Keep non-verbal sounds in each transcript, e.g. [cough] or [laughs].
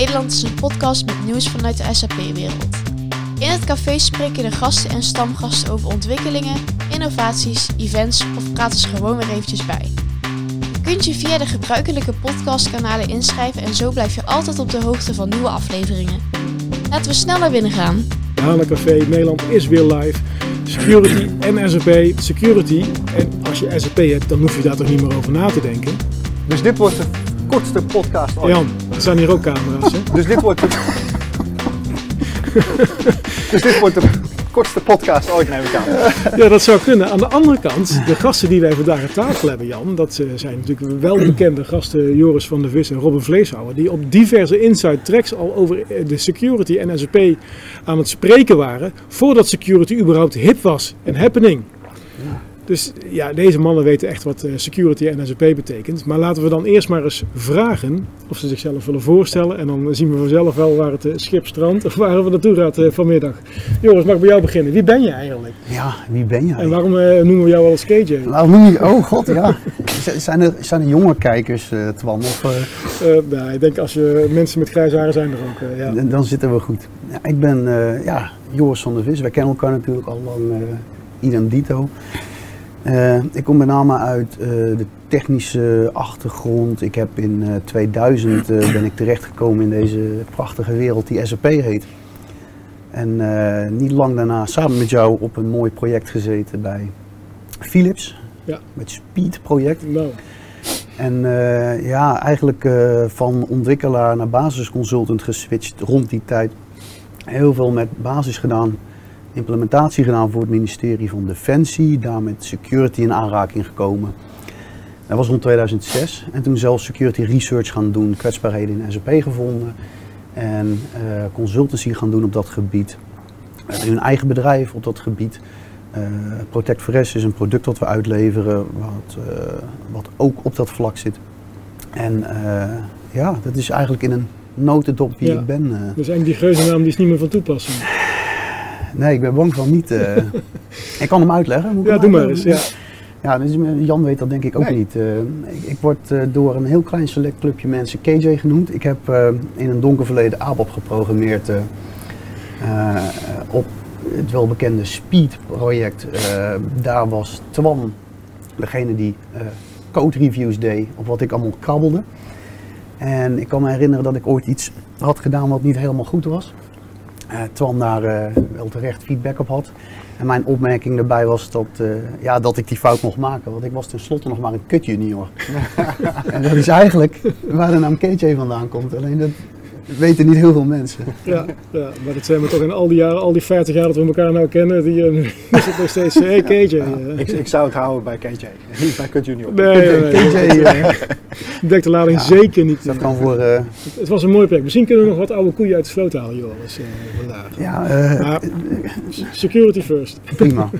Nederland is een podcast met nieuws vanuit de SAP-wereld. In het café spreken de gasten en stamgasten over ontwikkelingen, innovaties, events of praten ze gewoon weer eventjes bij. Je kunt je via de gebruikelijke podcastkanalen inschrijven en zo blijf je altijd op de hoogte van nieuwe afleveringen. Laten we snel naar binnen gaan. Café Nederland is weer live. Security en SAP. Security. En als je SAP hebt, dan hoef je daar toch niet meer over na te denken. Dus dit wordt de kortste podcast ooit. Jan, er staan hier ook camera's. Hè? [laughs] Dus dit wordt de... [laughs] dus dit wordt de kortste podcast ooit, neem ik aan. Ja, dat zou kunnen. Aan de andere kant, de gasten die wij vandaag aan tafel hebben, Jan, dat eh, zijn natuurlijk wel bekende gasten Joris van der Vis en Robin Vleeshouwer, die op diverse inside tracks al over eh, de security en SAP aan het spreken waren, voordat security überhaupt hip was en happening. Dus ja, deze mannen weten echt wat eh, security en SAP betekent. Maar laten we dan eerst maar eens vragen of ze zichzelf willen voorstellen. En dan zien we vanzelf wel waar het eh, schip strandt of waar we naartoe gaat eh, vanmiddag. Joris, mag ik bij jou beginnen? Wie ben je eigenlijk? Ja, wie ben jij? En waarom noemen we jou wel als KJ? Waarom noem je... Oh god, ja. Zijn er, zijn er jonge kijkers, eh Twan? Of, Eh, nou, ik denk als je mensen met grijze haren zijn er ook. ja. dan- Dan zitten we goed. Ja, ik ben ja, Joris van der Vis. Wij kennen elkaar natuurlijk al lang, idem dito. Eh, ik kom met name uit eh, de technische achtergrond. Ik heb in eh, 2000 eh, ben ik terechtgekomen in deze prachtige wereld die SAP heet. En niet lang daarna samen met jou op een mooi project gezeten bij Philips. Ja. Met Speed project. Nou, En ja, eigenlijk van ontwikkelaar naar basisconsultant geswitcht rond die tijd. Heel veel met basis gedaan, implementatie gedaan voor het ministerie van Defensie, daar met security in aanraking gekomen. Dat was rond 2006 en toen zelf security research gaan doen, kwetsbaarheden in SAP gevonden en eh, consultancy gaan doen op dat gebied. We hebben nu een eigen bedrijf op dat gebied. Eh, Protect for S is een product dat we uitleveren, wat, eh, wat ook op dat vlak zit. En ja, dat is eigenlijk in een notendop wie Ja. ik ben. dus eigenlijk die geuzennaam die is niet meer van toepassing. Nee, ik ben bang van niet. eh. [laughs] ik kan hem uitleggen. Moet ik Ja, doe maar eens. Ja. Ja, dus Jan weet dat denk ik ook Nee. niet. Eh, ik, ik word eh, door een heel klein select clubje mensen KJ genoemd. Ik heb eh, in een donker verleden ABAP geprogrammeerd eh, eh, op het welbekende Speed project. Eh, daar was Twan degene die eh, code reviews deed op wat ik allemaal krabbelde. En ik kan me herinneren dat ik ooit iets had gedaan wat niet helemaal goed was. Eh Twan daar eh, wel terecht feedback op had. En mijn opmerking daarbij was dat, eh, ja, dat ik die fout mocht maken. Want ik was tenslotte nog maar een kut junior. [laughs] en dat is eigenlijk waar de naam KJ vandaan komt. Alleen dat [laughs] weten niet heel veel mensen. Ja, ja, maar dat zijn we toch in al die jaren, al die 50 jaar dat we elkaar nou kennen, die eh, [laughs] is het nog steeds, hé hey, KJ. eh. Ik, ik zou het houden bij KJ, [laughs] niet bij Cut Junior. Nee, nee, nee. KJ, eh, Dekt de lading Ja. zeker niet. dat kan voor, eh, Het was een mooi project. Misschien kunnen we nog wat oude koeien uit de sloot halen, Joris, eh, vandaag. ja, eh, Maar security first. prima.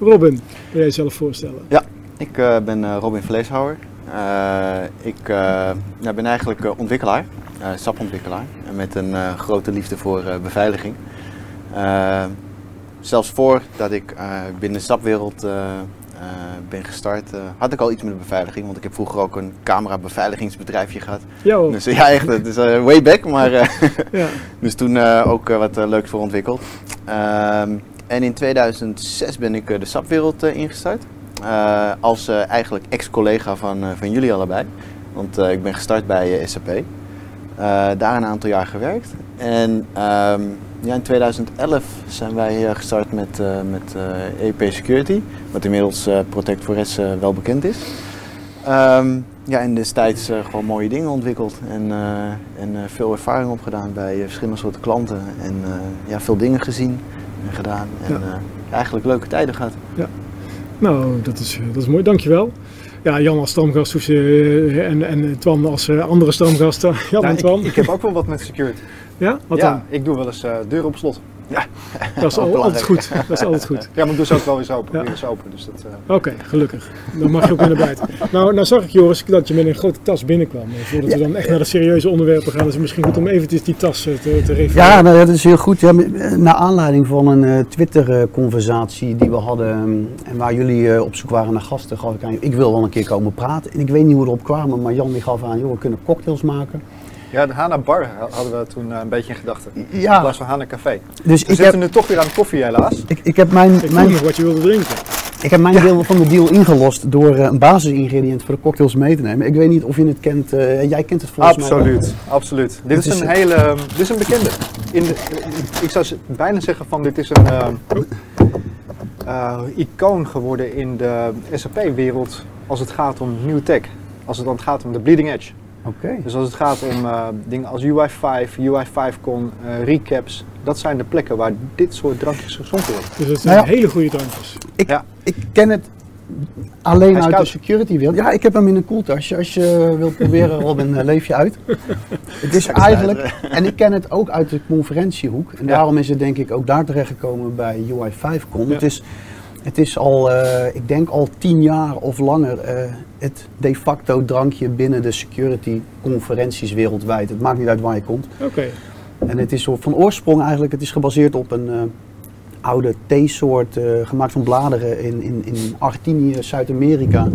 Robin, wil jij jezelf voorstellen? Ik eh, ben eh, Robin Vleeshouwer. Eh, ik eh, ja, ben eigenlijk eh, ontwikkelaar, SAP-ontwikkelaar, met een grote liefde voor beveiliging. Zelfs voordat ik binnen de SAP-wereld ben gestart, had ik al iets met de beveiliging, want ik heb vroeger ook een camera-beveiligingsbedrijfje gehad. Hoor. [laughs] Dus ja, echt, het is way back, maar [laughs] Ja. [laughs] dus toen ook wat leuks voor ontwikkeld. Ehm, en in 2006 ben ik de SAP-wereld ingestart. Eh, als eh, eigenlijk ex-collega van, eh, van jullie allebei. Want ik ben gestart bij SAP. Daar een aantal jaar gewerkt. En ehm, ja, in 2011 zijn wij gestart met, met EP Security. Wat inmiddels Protect for S wel bekend is. Ehm, ja, en destijds gewoon mooie dingen ontwikkeld en, en veel ervaring opgedaan bij verschillende soorten klanten. En ja, veel dingen gezien en gedaan. En Ja. eigenlijk leuke tijden gehad. Nou, dat is, dat is mooi, dankjewel. Ja, Jan als stamgast hoeft eh, en, en Twan als eh, andere stamgast. [laughs] Jan Nou, en ik, Twan. ik heb ook wel wat met security. Ja, wat ja, dan? ik doe wel eens eh, deuren op slot. Dat is [laughs] al, altijd goed. Dat is altijd goed. Ja, maar ik doe ze ook wel eens open. Ja. Weer eens open dus dat, eh, Oké, gelukkig. Dan mag je ook weer naar buiten. Nou, nou zag ik Joris dat je met een grote tas binnenkwam. Eh, Voordat we dan echt naar de serieuze onderwerpen gaan, is het misschien goed om eventjes die tas eh, te, te refereren. Ja, nou, dat is heel goed. Ja, naar aanleiding van een eh, Twitter-conversatie die we hadden eh, en waar jullie eh, op zoek waren naar gasten, gaf ik aan, ik wil wel een keer komen praten. En ik weet niet hoe we erop kwamen, maar Jan die gaf aan, joh, we kunnen cocktails maken. Ja, de Hana Bar hadden we toen eh, een beetje in gedachten. In Ja, plaats van Hana Café. dus We ik zitten heb, nu toch weer aan de koffie helaas. ik, ik heb mijn, Ik mijn, wat je wilde drinken. ik heb mijn deel van de deal ingelost door eh, een basisingrediënt voor de cocktails mee te nemen. Ik weet niet of je het kent. eh, jij kent het volgens mij. wel. Absoluut, absoluut. Dit is is een het- hele, dit is een bekende. In de, ik zou bijna zeggen van dit is een eh, eh, icoon geworden in de SAP-wereld als het gaat om new tech. Als het dan gaat om de bleeding edge. Oké. Dus als het gaat om eh, dingen als UI5, UI5Con, eh, recaps. Dat zijn de plekken waar dit soort drankjes geschonken worden. Dus het zijn Nou ja. hele goede drankjes. Ik, Ja. ik ken het alleen uit de security wereld. Ja, ik heb hem in een koeltasje. Als je wilt proberen, [laughs] Robin, eh, leef je uit. [laughs] Het is eigenlijk, en ik ken het ook uit de conferentiehoek. En Ja. daarom is het denk ik ook daar terechtgekomen bij UI5Con. Ja. Het, is, het is al, eh, ik denk al tien jaar of langer, eh, het de facto drankje binnen de security conferenties wereldwijd. Het maakt niet uit waar je komt. Oké. En het is van oorsprong eigenlijk, het is gebaseerd op een eh, oude theesoort eh, gemaakt van bladeren in, in, in Argentinië, Zuid-Amerika.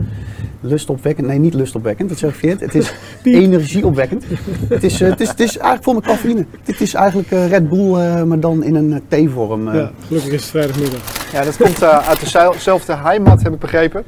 Lustopwekkend, nee niet lustopwekkend, dat zeg ik verkeerd. Het is [laughs] energieopwekkend. Het is, eh, het, is, het is eigenlijk vol met cafeïne. Dit is eigenlijk eh, Red Bull, eh, maar dan in een theevorm. eh. Ja, gelukkig is het vrijdagmiddag. Ja, dat komt uit dezelfde heimat, heb ik begrepen,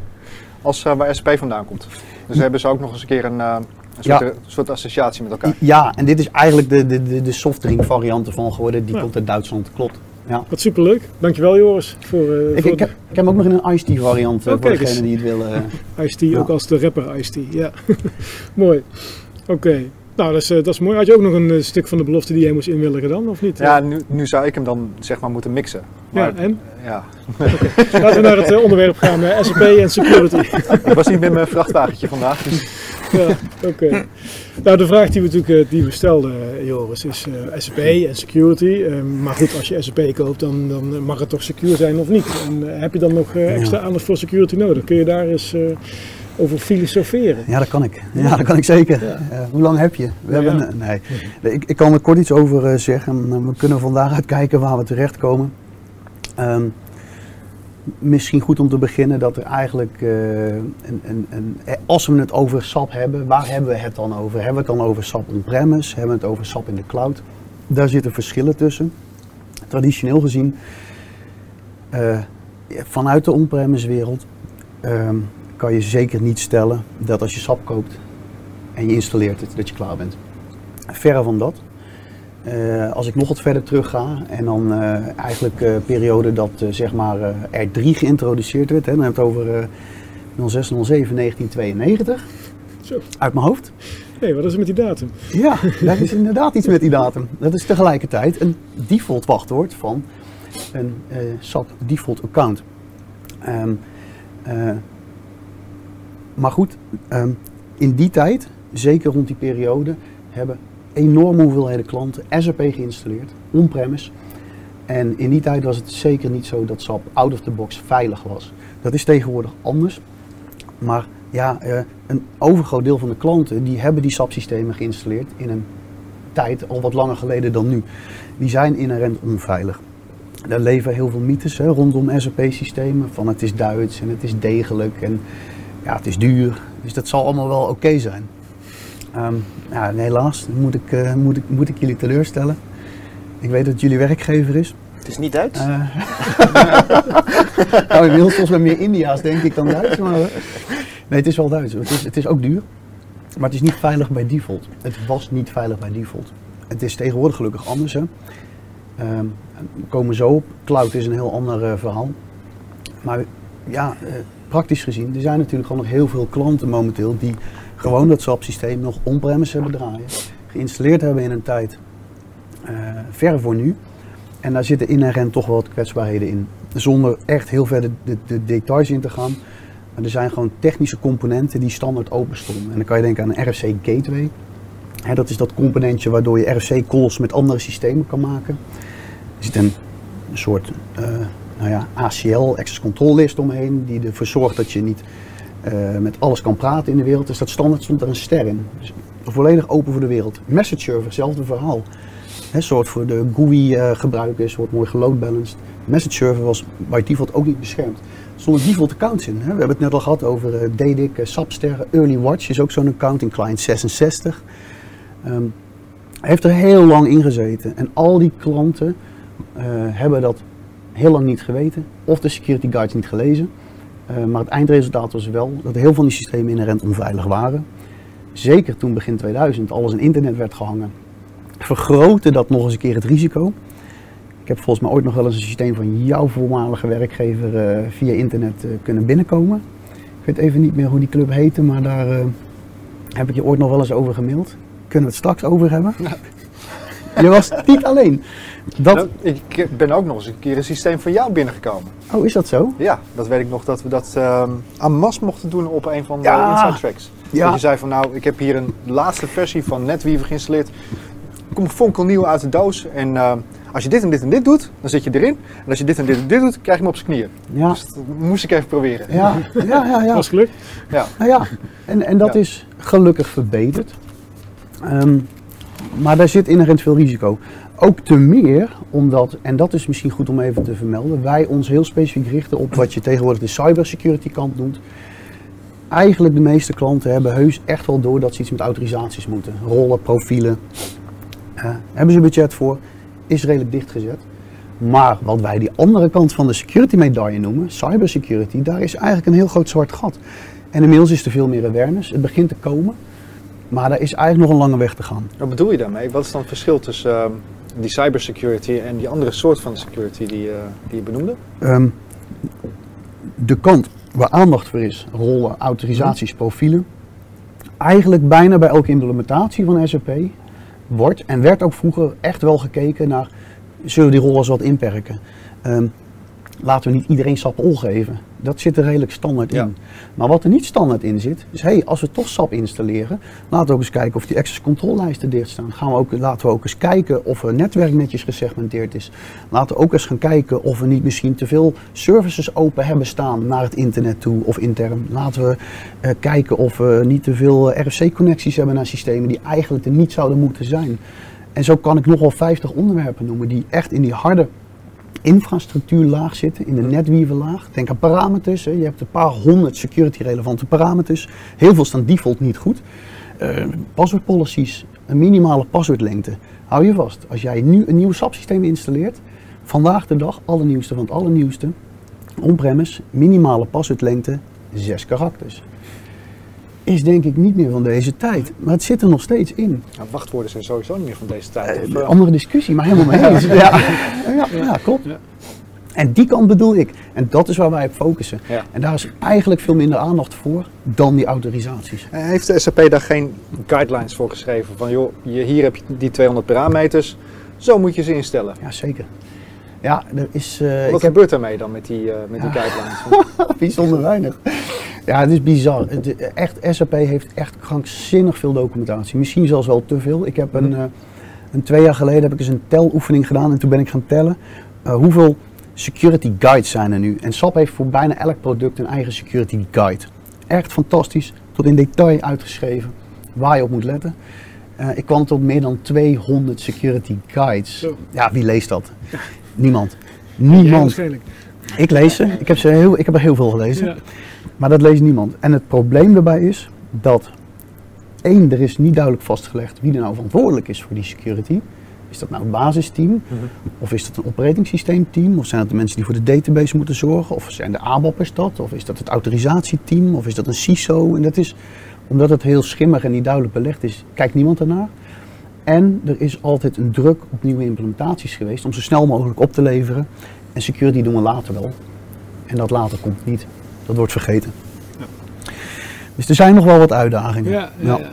als waar SP vandaan komt. Dus hebben ze ook nog eens een keer een, eh, een soort, Ja. soort associatie met elkaar. Ja, en dit is eigenlijk de, de, de, de softdrink variant ervan geworden. Die Ja. komt uit Duitsland, klopt. Ja. Wat superleuk. Dankjewel Joris. Voor, eh Ik, voor ik, heb, ik heb hem ook nog in een iced tea variant eh, Oh, voor eens. degenen die het willen. eh. [laughs] Ice-T, Ja. ook als de rapper Ice-T. Ja, [laughs] mooi. Oké. Nou, dat is, dat is mooi. Had je ook nog een stuk van de belofte die jij moest inwilligen dan, of niet? Ja, nu, nu zou ik hem dan zeg maar moeten mixen. Maar, Ja, en? ja. Laten we naar het onderwerp gaan, eh, SAP en security. [laughs] Ik was niet met mijn vrachtwagentje vandaag, dus ja, oké. Nou, de vraag die we natuurlijk eh, die we stelden, eh, Joris, is eh, SAP en security. Eh, maar goed, als je SAP koopt, dan, dan mag het toch secure zijn of niet? En heb je dan nog extra aandacht voor security nodig? Kun je daar eens over filosoferen? Ja, dat kan ik. Ja, dat kan ik zeker. Ja. Hoe lang heb je? We hebben, nee. Ik, ik kan er kort iets over eh, zeggen. We kunnen van daaruit kijken waar we terechtkomen. Ehm, misschien goed om te beginnen dat er eigenlijk, eh, een, een, een, eh, als we het over SAP hebben, waar hebben we het dan over? Hebben we het dan over SAP on-premise? Hebben we het over SAP in de cloud? Daar zitten verschillen tussen. Traditioneel gezien, eh, vanuit de on-premise wereld, ehm, kan je zeker niet stellen dat als je SAP koopt en je installeert het, dat je klaar bent. Verre van dat. Eh, als ik nog wat verder terug ga en dan eh, eigenlijk eh periode dat zeg maar eh, R3 geïntroduceerd werd, hè, dan hebben we het over eh 06, 07, 1992, Zo. uit mijn hoofd. Hé, wat is er met die datum? Ja, [laughs] daar is inderdaad iets met die datum. Dat is tegelijkertijd een default wachtwoord van een SAP default account. Ehm, eh, maar goed, ehm, in die tijd, zeker rond die periode, hebben enorme hoeveelheden klanten SAP geïnstalleerd, on-premise. En in die tijd was het zeker niet zo dat SAP out of the box veilig was. Dat is tegenwoordig anders. Maar ja, eh, een overgroot deel van de klanten die hebben die SAP-systemen geïnstalleerd in een tijd al wat langer geleden dan nu. Die zijn inherent onveilig. Er leven heel veel mythes hè, rondom SAP-systemen. Van het is Duits en het is degelijk en ja, het is duur. Dus dat zal allemaal wel oké zijn. Ehm, ja, helaas moet ik, eh, moet, ik, moet ik jullie teleurstellen. Ik weet dat jullie werkgever is. Het is niet Duits. Eh [laughs] nou, inmiddels volgens mij meer India's denk ik dan Duits. Maar, eh, nee, het is wel Duits. Het is, het is ook duur. Maar het is niet veilig bij default. Het was niet veilig bij default. Het is tegenwoordig gelukkig anders. Hè. We komen zo op. Cloud is een heel ander verhaal. Maar ja, praktisch gezien, er zijn natuurlijk gewoon nog heel veel klanten momenteel die gewoon dat SAP-systeem nog on-premise hebben draaien. Geïnstalleerd hebben in een tijd eh, ver voor nu. En daar zitten inherent toch wel wat kwetsbaarheden in. Zonder echt heel ver de, de, de details in te gaan. Maar er zijn gewoon technische componenten die standaard open stonden. En dan kan je denken aan een RFC Gateway. Dat is dat componentje waardoor je RFC calls met andere systemen kan maken. Er zit een, soort eh, nou ja, ACL, Access Control List omheen. Die ervoor zorgt dat je niet eh, met alles kan praten in de wereld. Dus dat standaard stond er een ster in. Dus volledig open voor de wereld. Message server, hetzelfde verhaal. Hè, soort voor de GUI-gebruikers, wordt mooi geload balanced. Message server was bij default ook niet beschermd. Er stonden default accounts in. We hebben het net al gehad over uh, DDIC, uh, Early Watch is ook zo'n account in client 66. Ehm, heeft er heel lang in gezeten. En al die klanten eh, hebben dat heel lang niet geweten. Of de security guides niet gelezen. Eh, maar het eindresultaat was wel dat heel veel van die systemen inherent onveilig waren. Zeker toen begin 2000 alles in internet werd gehangen. Vergrootte dat nog eens een keer het risico. Ik heb volgens mij ooit nog wel eens een systeem van jouw voormalige werkgever eh, via internet eh, kunnen binnenkomen. Ik weet even niet meer hoe die club heette, maar daar heb ik je ooit nog wel eens over gemaild. Kunnen we het straks over hebben? Je was niet alleen. Dat, Nou, ik ben ook nog eens een keer een systeem van jou binnengekomen. oh, is dat zo? Ja, dat weet ik nog dat we dat ehm aan mas mochten doen op een van de Ja. Inside Tracks. Ja. Dat je zei van nou, ik heb hier een laatste versie van NetWeaver geïnstalleerd. Komt fonkelnieuw uit de doos. En ehm, als je dit en dit en dit doet, dan zit je erin. En als je dit en dit en dit doet, krijg je hem op zijn knieën. Ja, Dus dat moest ik even proberen. ja, ja, ja. ja. Was gelukt. Ja. Nou ja, en, en dat Ja. is gelukkig verbeterd. Ehm, maar daar zit inherent veel risico. Ook te meer omdat, en dat is misschien goed om even te vermelden, wij ons heel specifiek richten op wat je tegenwoordig de cybersecurity kant noemt. Eigenlijk de meeste klanten hebben heus echt wel door dat ze iets met autorisaties moeten. Rollen, profielen. Eh, hebben ze budget voor, is redelijk dichtgezet. Maar wat wij die andere kant van de security medaille noemen, cybersecurity, daar is eigenlijk een heel groot zwart gat. En inmiddels is er veel meer awareness. Het begint te komen. Maar daar is eigenlijk nog een lange weg te gaan. Wat bedoel je daarmee? Wat is dan het verschil tussen ehm, die cybersecurity en die andere soort van security die, eh, die je benoemde? Ehm, de kant waar aandacht voor is, rollen, autorisaties, profielen. Eigenlijk bijna bij elke implementatie van SAP wordt en werd ook vroeger echt wel gekeken naar, zullen we die rollen eens wat inperken? Ehm, laten we niet iedereen SAP geven. Dat zit er redelijk standaard Ja. in. Maar wat er niet standaard in zit, is hey, als we toch SAP installeren, laten we ook eens kijken of die access control lijsten dicht staan. Gaan we ook, laten we ook eens kijken of het netwerk netjes gesegmenteerd is. Laten we ook eens gaan kijken of we niet misschien te veel services open hebben staan naar het internet toe of intern. Laten we eh, kijken of we niet te veel eh, RFC-connecties hebben naar systemen die eigenlijk er niet zouden moeten zijn. En zo kan ik nog wel 50 onderwerpen noemen die echt in die harde infrastructuurlaag zitten, in de netweaverlaag. Denk aan parameters. Hè. Je hebt een paar honderd security-relevante parameters. Heel veel staan default niet goed. Eh password policies, een minimale paswoordlengte. Hou je vast, als jij nu een nieuw SAP-systeem installeert, vandaag de dag, allernieuwste van het allernieuwste, on-premise, minimale paswoordlengte, zes karakters. Is denk ik niet meer van deze tijd, maar het zit er nog steeds in. Nou, wachtwoorden zijn sowieso niet meer van deze tijd. Eh, andere discussie, maar helemaal mee eens. [laughs] Ja, ja, ja, klopt. Ja. En die kant bedoel ik. En dat is waar wij op focussen. Ja. En daar is eigenlijk veel minder aandacht voor dan die autorisaties. Eh, Heeft de SAP daar geen guidelines voor geschreven? Van joh, hier heb je die 200 parameters, zo moet je ze instellen. Ja, zeker. Ja, er is... Wat ik heb gebeurt daarmee dan met die, met die guidelines? [laughs] bijzonder weinig. Ja, het is bizar. Het, echt, SAP heeft echt krankzinnig veel documentatie. Misschien zelfs wel te veel. Ik heb een, eh, een twee jaar geleden heb ik eens een teloefening gedaan en toen ben ik gaan tellen eh, hoeveel security guides zijn er nu. En SAP heeft voor bijna elk product een eigen security guide. Echt fantastisch, tot in detail uitgeschreven waar je op moet letten. Eh, ik kwam tot meer dan 200 security guides. Zo. Ja, wie leest dat? Niemand. Ja, Niemand. waarschijnlijk. Ik lees ze. Ik heb, ze heel, ik heb er heel veel gelezen. Ja. Maar dat leest niemand. En het probleem daarbij is dat één, er is niet duidelijk vastgelegd wie er nou verantwoordelijk is voor die security. Is dat nou het basisteam? Of is dat een operating? Of zijn dat de mensen die voor de database moeten zorgen? Of zijn de ABAP'ers dat? Of is dat het autorisatieteam? Of is dat een CISO? En dat is, omdat het heel schimmig en niet duidelijk belegd is, kijkt niemand ernaar. En er is altijd een druk op nieuwe implementaties geweest om zo snel mogelijk op te leveren. En security doen we later wel. En dat later komt niet. Dat wordt vergeten. Dus er zijn nog wel wat uitdagingen. Ja, ja, ja.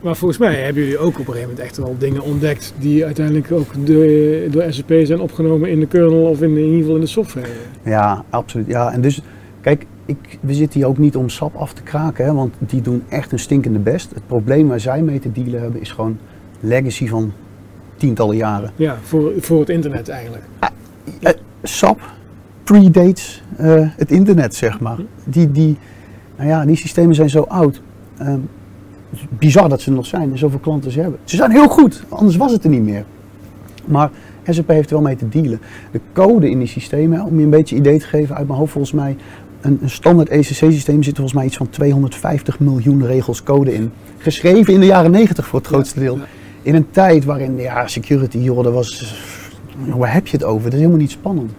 Maar volgens mij hebben jullie ook op een gegeven moment echt wel dingen ontdekt die uiteindelijk ook door, door SAP zijn opgenomen in de kernel of in, in ieder geval in de software. Ja, absoluut. Ja, en dus, kijk, ik, we zitten hier ook niet om SAP af te kraken, hè, want die doen echt een stinkende best. Het probleem waar zij mee te dealen hebben is gewoon legacy van tientallen jaren. Ja, voor, voor het internet eigenlijk. Eh, SAP predates eh, het internet, zeg maar. Die, die, nou ja, die systemen zijn zo oud. Ehm, het is bizar dat ze er nog zijn en zoveel klanten ze hebben. Ze zijn heel goed, anders was het er niet meer. Maar SAP heeft er wel mee te dealen. De code in die systemen, om je een beetje idee te geven uit mijn hoofd, volgens mij, een, een standaard ECC-systeem zit volgens mij iets van 250 miljoen regels code in. Geschreven in de jaren 90 voor het grootste deel. In een tijd waarin, ja, security, joh, dat was, waar heb je het over? Dat is helemaal niet spannend.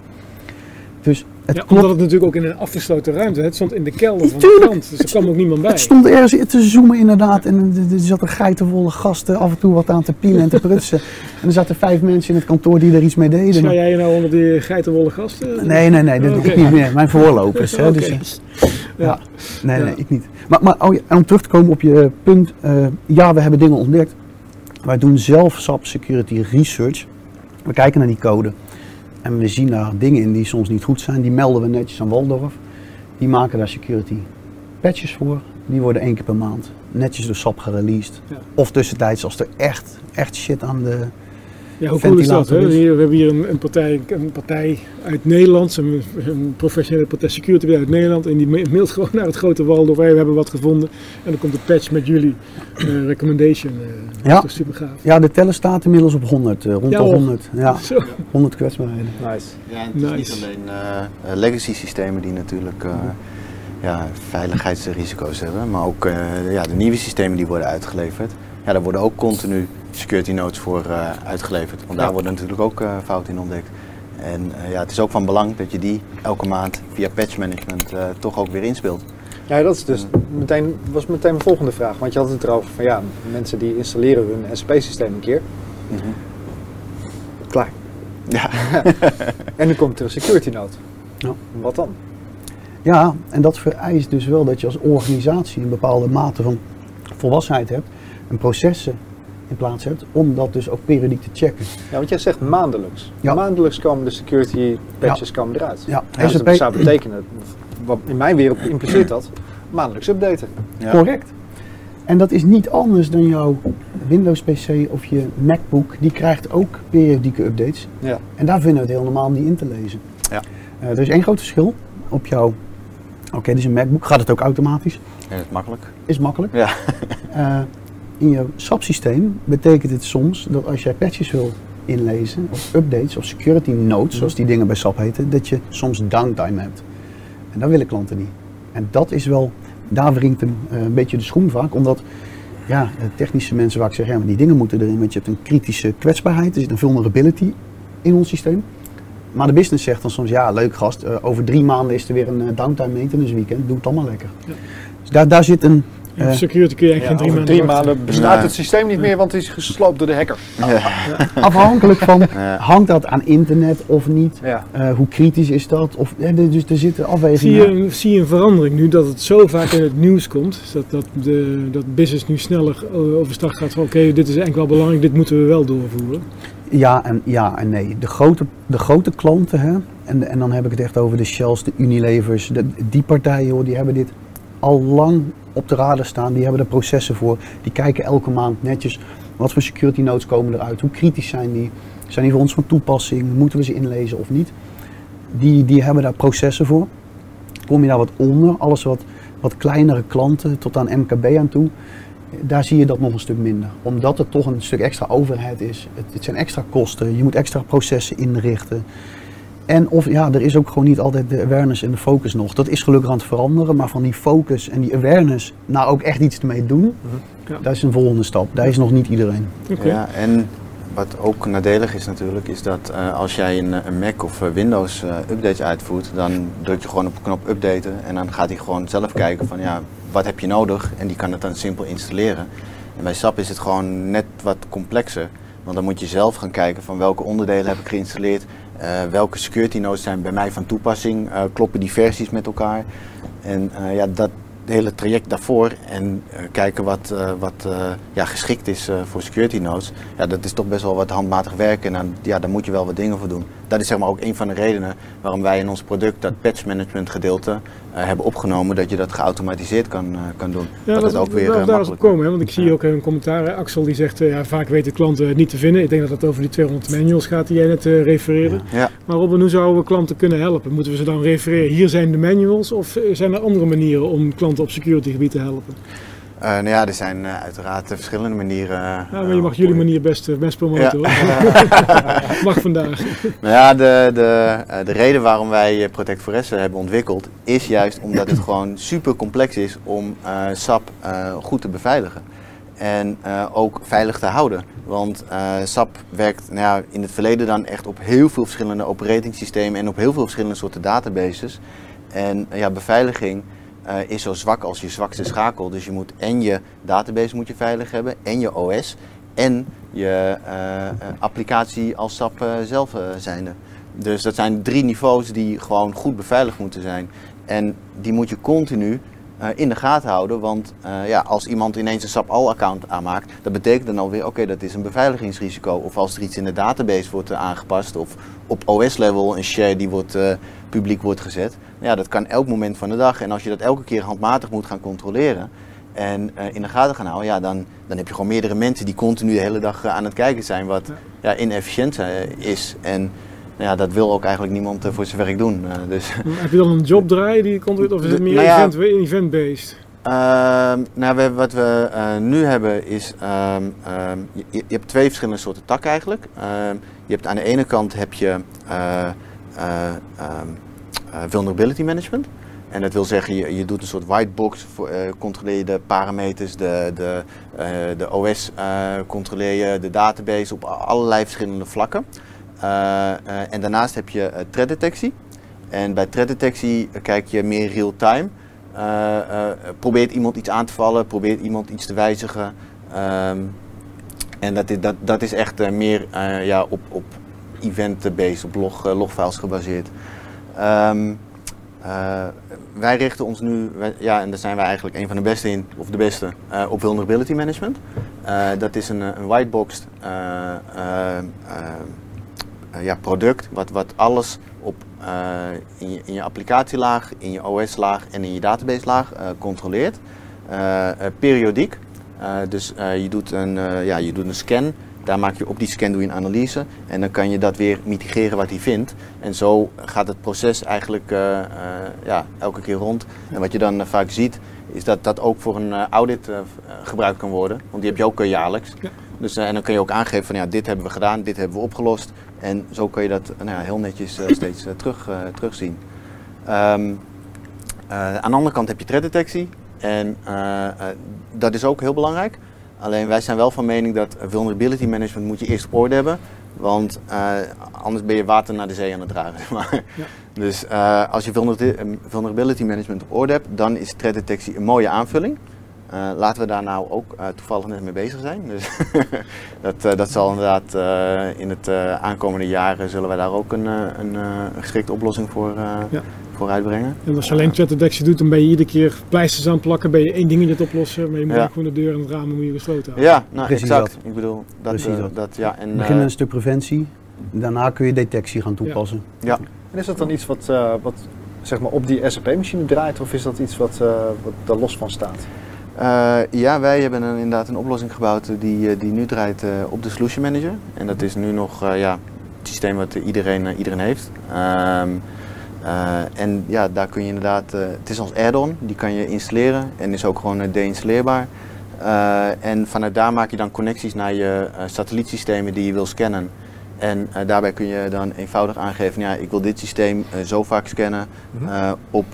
Dus het Ja, omdat het natuurlijk ook in een afgesloten ruimte, het stond in de kelder van Tuurlijk. de klant, dus er kwam ook niemand bij. Het stond ergens te zoomen inderdaad en er- zat een geitenwolle gasten af en toe wat aan te pielen en te prutsen. [laughs] En er zaten vijf mensen in het kantoor die er iets mee deden. Ga jij je nou onder die geitenwolle gasten? Nee, nee, nee, dat doe ik niet meer. Mijn voorlopers. Hè, dus, eh, [laughs] ja. Nee, Ja. nee, ik niet. Maar, maar oh en om terug te komen op je punt. eh, ja, we hebben dingen ontdekt. Wij doen zelf SAP Security Research. We kijken naar die code. En we zien daar dingen in die soms niet goed zijn. Die melden we netjes aan Waldorf. Die maken daar security patches voor. Die worden één keer per maand netjes door SAP gereleased. Ja. Of tussentijds als er echt, echt shit aan de... Ja, hoe cool is dat? Hè? We hebben hier een, een, partij, een partij uit Nederland, een, een professionele partij security uit Nederland. En die ma- mailt gewoon naar het grote Waldorf. Hey, we hebben wat gevonden. En dan komt een patch met jullie eh, recommendation. eh Ja. Dat is toch super gaaf. Ja, de teller staat inmiddels op 100. eh, rond Ja, de hoor. 100. Ja, [laughs] Zo. 100 kwetsbaarheden. Nice. Ja, en het is Nice. niet alleen eh, eh, legacy systemen die natuurlijk eh, ja, veiligheidsrisico's hebben, maar ook eh, ja, de nieuwe systemen die worden uitgeleverd. Ja, daar worden ook continu security notes voor eh, uitgeleverd, want daar Ja. worden natuurlijk ook eh, fouten in ontdekt. En eh, ja, het is ook van belang dat je die elke maand via patch management eh, toch ook weer inspeelt. Ja, dat is dus meteen, was meteen mijn volgende vraag. Want je had het erover van ja, mensen die installeren hun SAP-systeem een keer. Klaar. Ja, [laughs] En nu komt er een security note. Ja. Wat dan? Ja, en dat vereist dus wel dat je als organisatie een bepaalde mate van volwassenheid hebt en processen in plaats hebt om dat dus ook periodiek te checken. Ja, want jij zegt maandelijks. Ja. Maandelijks komen de security patches komen eruit. Ja, Ja, SAP dat zou betekenen, wat in mijn wereld impliceert dat, maandelijks updaten. ja. correct. En dat is niet anders dan jouw Windows PC of je MacBook, die krijgt ook periodieke updates. Ja. En daar vinden we het heel normaal om die in te lezen. Ja. Eh, er is één groot verschil. Op jouw, oké, dit is een MacBook, gaat het ook automatisch? En dat is makkelijk. Is makkelijk. Ja. Eh, in jouw SAP-systeem betekent het soms dat als jij patches wil inlezen, of updates, of security notes, zoals die dingen bij SAP heten, dat je soms downtime hebt. En dat willen klanten niet. En dat is wel, daar wringt een, eh, een beetje de schoen vaak, omdat ja, technische mensen vaak zeggen, ja, maar die dingen moeten erin, want je hebt een kritische kwetsbaarheid, er zit een vulnerability in ons systeem. Maar de business zegt dan soms, ja, leuk gast, eh, over drie maanden is er weer een eh, downtime maintenance weekend, doe het allemaal lekker. Ja. Dus daar, daar zit een, Ja, security kun je eigenlijk Ja, geen drie drie maanden maanden bestaat Nee. het systeem niet meer, want het is gesloopt door de hacker. afhankelijk van, [laughs] Ja. hangt dat aan internet of niet? Ja. Eh, hoe kritisch is dat? Of, ja, er- dus er zitten Zie afwegingen. je, zie je een verandering nu dat het zo vaak in het nieuws komt? Dat, dat, de, dat business nu sneller eh, overstag gaat van oké, dit is eigenlijk wel belangrijk, dit moeten we wel doorvoeren. Ja en, ja en nee. De grote, de grote klanten, hè, en, en dan heb ik het echt over de Shells, de Unilevers, de, die partijen, hoor, die hebben dit al lang op de radar staan. Die hebben er processen voor. Die kijken elke maand netjes wat voor security notes komen eruit. Hoe kritisch zijn die? Zijn die voor ons van toepassing? Moeten we ze inlezen of niet? Die, die hebben daar processen voor. Kom je daar wat onder, alles wat, wat kleinere klanten tot aan MKB aan toe, daar zie je dat nog een stuk minder. Omdat het toch een stuk extra overheid is. Het, het zijn extra kosten, je moet extra processen inrichten. En of ja, er is ook gewoon niet altijd de awareness en de focus nog. Dat is gelukkig aan het veranderen, maar van die focus en die awareness nou ook echt iets ermee doen, Ja. dat is een volgende stap. Daar is nog niet iedereen. Ja, en wat ook nadelig is natuurlijk, is dat eh, als jij een, een Mac of eh, Windows eh, updates uitvoert, dan druk je gewoon op de knop updaten en dan gaat hij gewoon zelf kijken van ja, wat heb je nodig en die kan het dan simpel installeren. En bij SAP is het gewoon net wat complexer, want dan moet je zelf gaan kijken van welke onderdelen heb ik geïnstalleerd, welke security nodes zijn bij mij van toepassing, eh, kloppen die versies met elkaar. En eh, ja, dat hele traject daarvoor en eh, kijken wat, eh, wat eh, ja, geschikt is eh, voor security nodes, ja, dat is toch best wel wat handmatig werken en ja, daar moet je wel wat dingen voor doen. Dat is zeg maar ook een van de redenen waarom wij in ons product dat patch management gedeelte eh, hebben opgenomen, dat je dat geautomatiseerd kan, eh, kan doen. Ja, dat, het ook weer daar, eh, daar makkelijk komen, hè? want ik zie ook een commentaar. Axel die zegt, eh, ja, vaak weten klanten het niet te vinden. Ik denk dat het over die 200 manuals gaat die jij net eh, refereerde. Ja. Maar Robin, hoe zouden we klanten kunnen helpen? Moeten we ze dan refereren, hier zijn de manuals? Of eh, zijn er andere manieren om klanten op security gebied te helpen? Eh, nou ja, er zijn eh, uiteraard eh, verschillende manieren. Ja, maar je mag jullie manier best, best promoten Ja. hoor. [laughs] mag vandaag. Nou ja, de, de, de reden waarom wij Protect Foresse hebben ontwikkeld is juist omdat het gewoon super complex is om SAP goed te beveiligen. En ook veilig te houden. Want SAP werkt nou ja, in het verleden dan echt op heel veel verschillende operating systemen en op heel veel verschillende soorten databases. En ja, beveiliging eh, is zo zwak als je zwakste schakel. Dus je moet en je database moet je veilig hebben, en je OS, en je eh, eh, applicatie als SAP eh, zelf zijnde. Dus dat zijn drie niveaus die gewoon goed beveiligd moeten zijn. En die moet je continu eh, in de gaten houden. Want eh, ja, als iemand ineens een SAP All-account aanmaakt, dat betekent dan alweer, oké, dat is een beveiligingsrisico. Of als er iets in de database wordt eh, aangepast, of op OS-level een share die wordt, publiek wordt gezet. Ja, dat kan elk moment van de dag. En als je dat elke keer handmatig moet gaan controleren en in de gaten gaan houden, ja, dan, dan heb je gewoon meerdere mensen die continu de hele dag aan het kijken zijn wat ja. inefficiënt is. En ja, dat wil ook eigenlijk niemand eh, voor zijn werk doen. Eh, dus [laughs] Heb je dan een job draaien die je controleert of is het meer nou ja- event, event-based? Ehm, nou, we, wat we eh, nu hebben is, ehm, ehm, je, je hebt twee verschillende soorten takken eigenlijk. Je hebt aan de ene kant heb je vulnerability management. En dat wil zeggen, je, je doet een soort whitebox, voor, controleer je de parameters, de, de, de OS controleer je, de database op allerlei verschillende vlakken. Eh, eh, en daarnaast heb je eh, threat detectie. En bij threat detectie eh, kijk je meer real-time. Probeert iemand iets aan te vallen, probeert iemand iets te wijzigen. Ehm, en dat is, dat, dat is echt meer ja, op, op event-based, op log, logfiles gebaseerd. Ehm, eh, wij richten ons nu, ja, en daar zijn wij eigenlijk een van de beste in, of de beste, op vulnerability management. Dat is een, een whiteboxed ja, product, wat, wat alles op, eh, in, je, in je applicatielaag, in je OS-laag en in je database-laag eh, controleert. Eh, eh, periodiek. Eh, dus eh, je, doet een, eh, ja, je doet een scan, daar maak je op die scan doe je een analyse en dan kan je dat weer mitigeren wat hij vindt. En zo gaat het proces eigenlijk eh, eh, ja, elke keer rond. En wat je dan eh, vaak ziet, is dat dat ook voor een eh, audit eh, eh, gebruikt kan worden. Want die heb je ook eh, jaarlijks. Ja. Dus, eh, en dan kun je ook aangeven van ja, dit hebben we gedaan, dit hebben we opgelost. En zo kun je dat nou ja, heel netjes eh, steeds eh, terug, eh, terugzien. Ehm, eh, aan de andere kant heb je threat detectie. En dat is ook heel belangrijk. Alleen wij zijn wel van mening dat vulnerability management moet je eerst op orde hebben. Want anders ben je water naar de zee aan het dragen. [laughs] zeg maar. Ja. Dus als je vulnerability, vulnerability management op orde hebt, dan is threat detectie een mooie aanvulling. Eh, laten we daar nou ook eh, toevallig net mee bezig zijn. Dus [laughs] dat, eh, dat zal inderdaad eh, in het eh, aankomende jaren zullen wij daar ook een, een, eh, geschikte oplossing voor, eh, Ja. voor uitbrengen. En als je alleen detectie doet, dan ben je iedere keer pleisters aan het plakken, ben je één dingetje te oplossen, maar je moet Ja. ook gewoon de deur en het raam moet je gesloten houden. Ja, nou, Precies exact. Ik bedoel, dat, Precies dat. dat ja. En, We beginnen eh, een stuk preventie. Daarna kun je detectie gaan toepassen. En is dat dan iets wat, eh, wat zeg maar op die SAP-machine draait of is dat iets wat, eh, wat daar los van staat? Eh, ja, wij hebben een, inderdaad een oplossing gebouwd die, eh, die nu draait eh, op de Solution Manager. En dat is nu nog ja, het systeem wat iedereen, iedereen heeft. Ehm, eh, en ja, daar kun je inderdaad, het is ons add-on, die kan je installeren en is ook gewoon deinstalleerbaar. En vanuit daar maak je dan connecties naar je satellietsystemen die je wil scannen. En daarbij kun je dan eenvoudig aangeven, ja, ik wil dit systeem zo vaak scannen Mhm. op,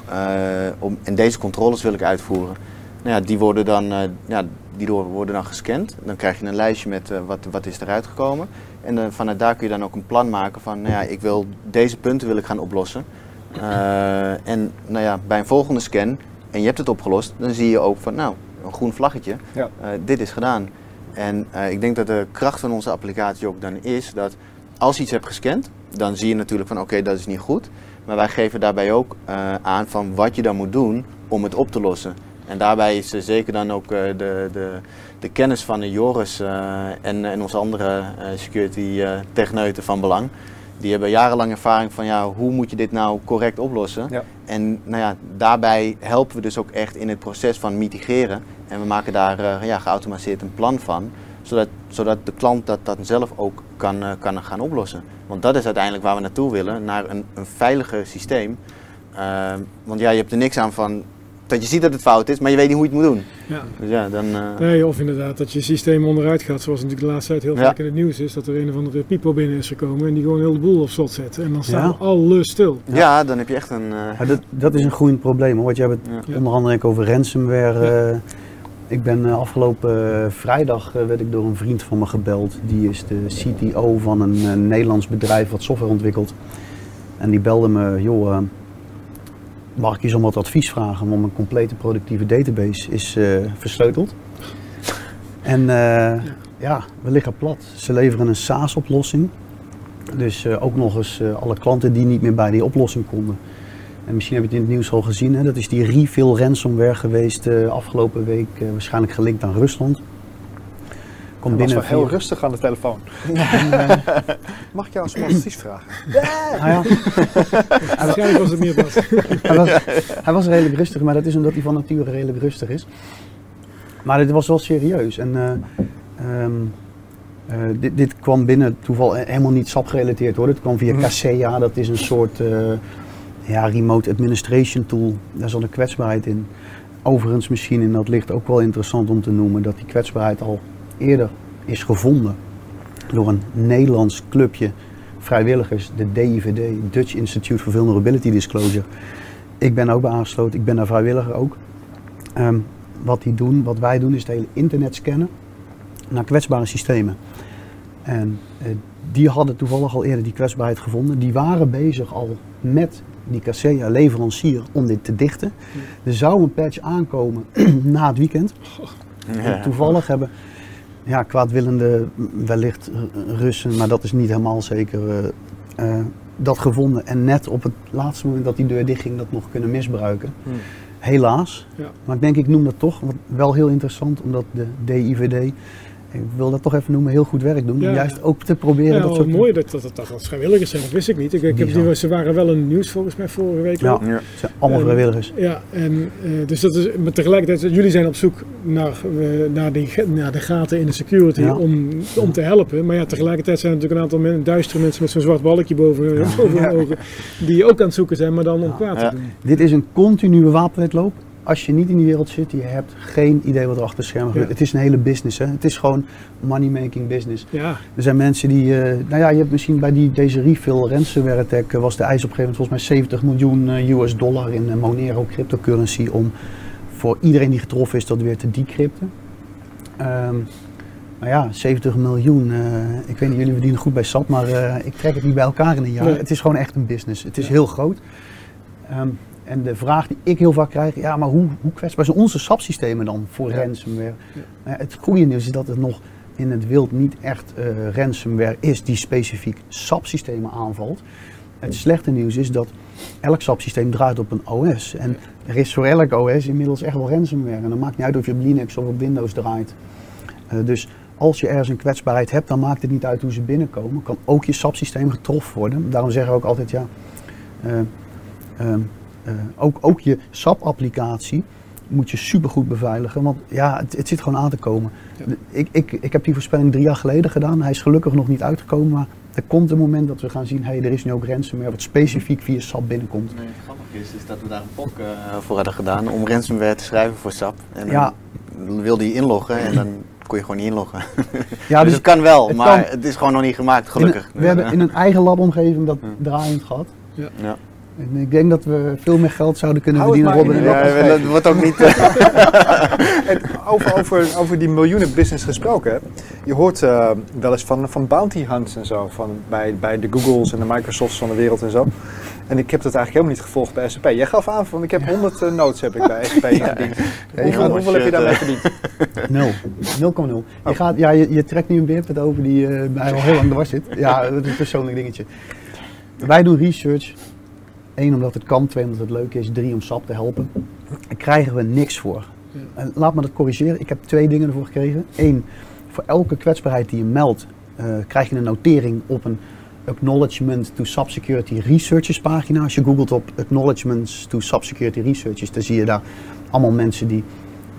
om, en deze controles wil ik uitvoeren. Nou ja, die worden dan, eh, ja, die worden dan gescand. Dan krijg je een lijstje met eh, wat, wat is eruit gekomen. En vanuit daar kun je dan ook een plan maken van, nou ja, ik wil deze punten wil ik gaan oplossen. Eh, en nou ja, bij een volgende scan, en je hebt het opgelost, dan zie je ook van, nou, een groen vlaggetje, Ja. dit is gedaan. En ik denk dat de kracht van onze applicatie ook dan is dat als je iets hebt gescand, dan zie je natuurlijk van oké, dat is niet goed. Maar wij geven daarbij ook aan van wat je dan moet doen om het op te lossen. En daarbij is eh, zeker dan ook eh, de, de, de kennis van de Joris eh, en, en onze andere security techneuten van belang. Die hebben jarenlang ervaring van ja, hoe moet je dit nou correct oplossen. Ja. En nou ja, daarbij helpen we dus ook echt in het proces van mitigeren. En we maken daar ja, geautomatiseerd een plan van. Zodat, zodat de klant dat, dat zelf ook kan, kan gaan oplossen. Want dat is uiteindelijk waar we naartoe willen, naar een, een veiliger systeem. Eh, want ja, je hebt er niks aan van dat je ziet dat het fout is, maar je weet niet hoe je het moet doen. Ja. Dus ja, dan... eh, Nee, of inderdaad dat je systeem onderuit gaat, zoals natuurlijk de laatste tijd heel Ja. vaak in het nieuws is, dat er een of andere pipo binnen is gekomen en die gewoon heel de boel op slot zet. En dan staan Ja. we alles stil. ja. dan heb je echt een... eh, Ja, dat, dat is een groeiend probleem. hoor, Want je hebt het Ja. Ja. onder andere ook over ransomware. eh, Ik ben afgelopen vrijdag werd ik door een vriend van me gebeld. Die is de CTO van een Nederlands bedrijf wat software ontwikkelt. En die belde me, joh, eh, mag ik je om wat advies vragen? Want mijn complete productieve database is eh, versleuteld. En eh, ja, we liggen plat. Ze leveren een SaaS-oplossing. Dus eh, ook nog eens alle klanten die niet meer bij die oplossing konden. En misschien heb je het in het nieuws al gezien, hè? dat is die refill ransomware geweest afgelopen week, waarschijnlijk gelinkt aan Rusland. Was binnen wel heel rustig aan de telefoon. [laughs] Mag ik jou om advies vragen? [laughs] Ja, [laughs] Waarschijnlijk was het meer hij, was, hij was redelijk rustig, maar dat is omdat hij van nature redelijk rustig is. Maar dit was wel serieus. En eh, ehm, eh, dit, dit kwam binnen toeval helemaal niet SAP gerelateerd hoor. Het kwam via. Kaseya, dat is een soort eh, ja, remote administration tool. Daar zat een kwetsbaarheid in. Overigens misschien, en dat ligt ook wel interessant om te noemen, dat die kwetsbaarheid al eerder is gevonden door een Nederlands clubje vrijwilligers, de DIVD, Dutch Institute for Vulnerability Disclosure. Ik ben ook bij aangesloten, ik ben daar vrijwilliger ook. Ehm, wat die doen, wat wij doen, is het hele internet scannen naar kwetsbare systemen. En eh, die hadden toevallig al eerder die kwetsbaarheid gevonden. Die waren bezig al met die Kaseya leverancier om dit te dichten. Er zou een patch aankomen [clears throat] na het weekend. En toevallig hebben ja, kwaadwillende, wellicht eh, Russen, maar dat is niet helemaal zeker, eh, eh, dat gevonden. En net op het laatste moment dat die deur dichtging, dat nog kunnen misbruiken. Hmm. Helaas. Ja. Maar ik denk, ik noem dat toch wel heel interessant, omdat de DIVD, ik wil dat toch even noemen, heel goed werk doen. Ja, om juist ook te proberen Ja, dat soort... mooi dat dat, dat, dat vrijwilligers zijn, dat wist ik niet. Ik, ik heb die, ze waren wel in het nieuws volgens mij vorige week. Ja. Het zijn allemaal En- vrijwilligers. Ja, en eh, dus dat is, maar tegelijkertijd, jullie zijn op zoek naar, eh, naar, die, naar de gaten in de security Ja. om, om te helpen. Maar ja, tegelijkertijd zijn er natuurlijk een aantal men, duistere mensen met zo'n zwart balkje boven, hun [laughs] ogen, die ook aan het zoeken zijn, maar dan om kwaad Ja. te doen. Dit is een continue wapenwedloop. Als je niet in die wereld zit, je hebt geen idee wat er achter de schermen gebeurt. Ja. Het is een hele business. Hè? Het is gewoon money-making business. Ja, Er zijn mensen die, eh, nou ja, je hebt misschien bij die, deze refill ransomware attack eh, was de eis op een gegeven moment volgens mij 70 miljoen eh, US dollar in Monero cryptocurrency om voor iedereen die getroffen is dat weer te decrypten. Ehm maar ja, 70 miljoen, ik weet niet, jullie verdienen goed bij SAP, maar ik trek het niet bij elkaar in een jaar. Nee. Het is gewoon echt een business. Het is Ja. heel groot. Ehm, en de vraag die ik heel vaak krijg, ja, maar hoe, hoe kwetsbaar zijn onze SAP-systemen dan voor ransomware? Ja. Nou het goede nieuws is dat het nog in het wild niet echt eh, ransomware is die specifiek SAP-systemen aanvalt. Het slechte nieuws is dat elk SAP-systeem draait op een OS. En er is voor elk OS inmiddels echt wel ransomware. En dan maakt niet uit of je op Linux of op Windows draait. Eh, dus als je ergens een kwetsbaarheid hebt, dan maakt het niet uit hoe ze binnenkomen. Kan ook je SAP-systeem getroffen worden. Daarom zeggen we ook altijd, ja, eh, eh, ook, ook je SAP-applicatie moet je supergoed beveiligen. Want ja, het, het zit gewoon aan te komen. Ja. Ik, ik, ik heb die voorspelling drie jaar geleden gedaan. Hij is gelukkig nog niet uitgekomen. Maar er komt een moment dat we gaan zien, hey, er is nu ook ransomware wat specifiek via SAP binnenkomt. Nee, het grappige is, is dat we daar een POC eh, voor hadden gedaan om ransomware te schrijven voor SAP. En Ja. dan wilde je inloggen en dan kon je gewoon niet inloggen. Ja, [laughs] dus, het kan wel, het maar kan. het is gewoon nog niet gemaakt, gelukkig. In we hebben in een eigen labomgeving dat Ja. draaiend gehad. Ja. En ik denk dat we veel meer geld zouden kunnen verdienen, Robin. dat- Ja, dat wordt ook niet... eh, [laughs] over, over, over die miljoenen business gesproken. Je hoort eh, wel eens van, van bounty hunts en zo. Van bij, bij de Googles en de Microsofts van de wereld en zo. En ik heb dat eigenlijk helemaal niet gevolgd bij SAP. Jij gaf aan van ik heb 100 eh, notes heb ik bij SAP [laughs] ingediend. Hoeveel, gaat- hoeveel heb je daarmee verdiend? [laughs] Nul. 0,0. Je, gaat, ja, je, je trekt nu een beerput over die eh, mij al heel lang dwars zit. Ja, dat is een persoonlijk dingetje. Wij doen research. Eén, omdat het kan. Twee, omdat het leuk is. Drie, om SAP te helpen. Daar krijgen we niks voor. En laat me dat corrigeren. Ik heb twee dingen ervoor gekregen. Eén, voor elke kwetsbaarheid die je meldt, eh, krijg je een notering op een Acknowledgement to SAP Security Researchers pagina. Als je googelt op Acknowledgements to SAP Security Researchers, dan zie je daar allemaal mensen die